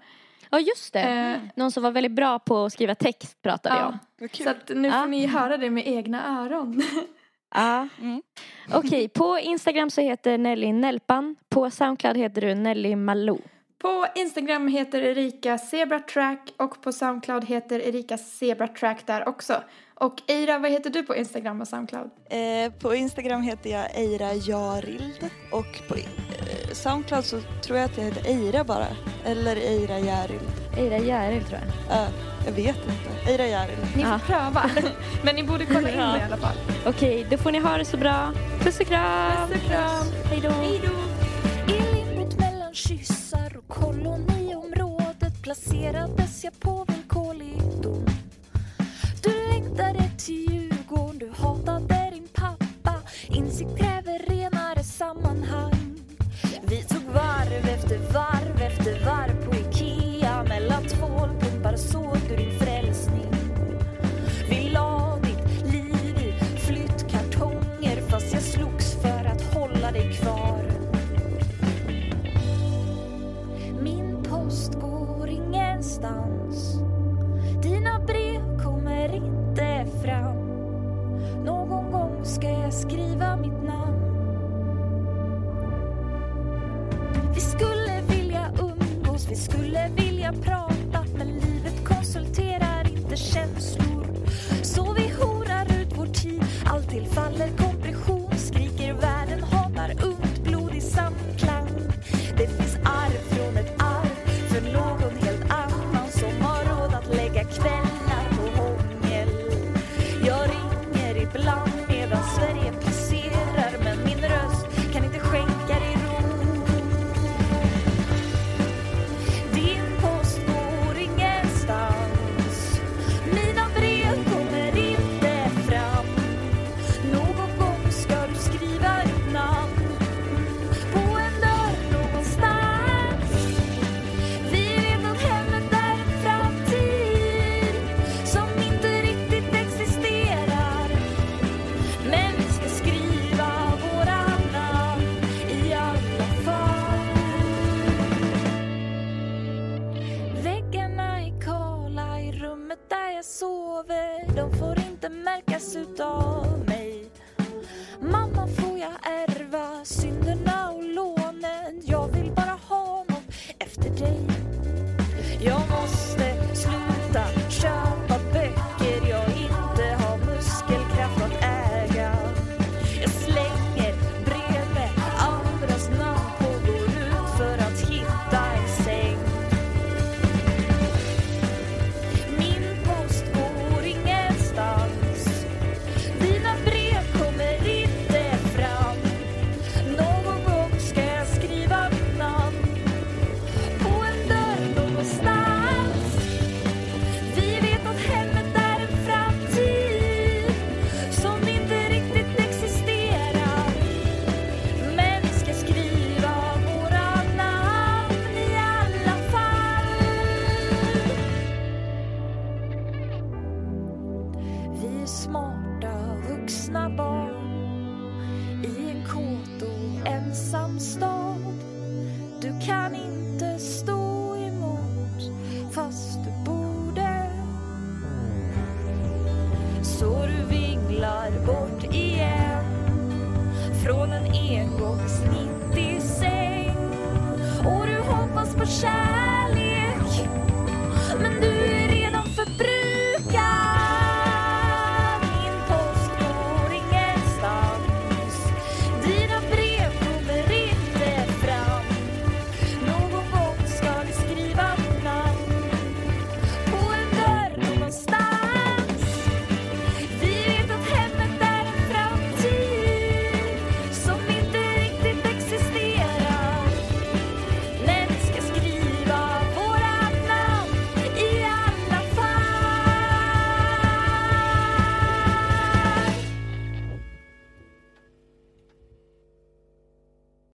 Ja just det. Eh, Någon som var väldigt bra på att skriva text pratade jag ja, kul. så att nu Ja. får ni höra det med egna öron. Ja. Mm. Okej, på Instagram så heter Nelly Nelpan. På Soundcloud heter du Nelly Malou. På Instagram heter Erika Zebratrack och på Soundcloud heter Erika Zebratrack där också. Och Eira, vad heter du på Instagram och Soundcloud? Eh, på Instagram heter jag Eira Jarild och på eh, Soundcloud så tror jag att jag heter Eira bara. Eller Eira Jarild. Eira Järil tror jag. Eh, jag vet inte. Eira Jarild. Ni får Ja. pröva. Men ni borde kolla in Ja. det i alla fall. Okej, då får ni ha det så bra. Puss och kram! Puss och kram. Hej då! I limot mellan kyssar och koloniområdet placerades jag på villkorlig dom. Du längtade till Djurgården, du hatade din pappa. Insikt kräver renare sammanhang. Vi tog varv efter varv efter varv på Ikea. Mellan tvålpumpar såg du din fram. Någon gång ska jag skriva mitt namn. Vi skulle vilja umgås, vi skulle vilja prata men livet konsulterar inte känslor. Så vi horar ut vår tid, allt tillfaller de får inte märkas utav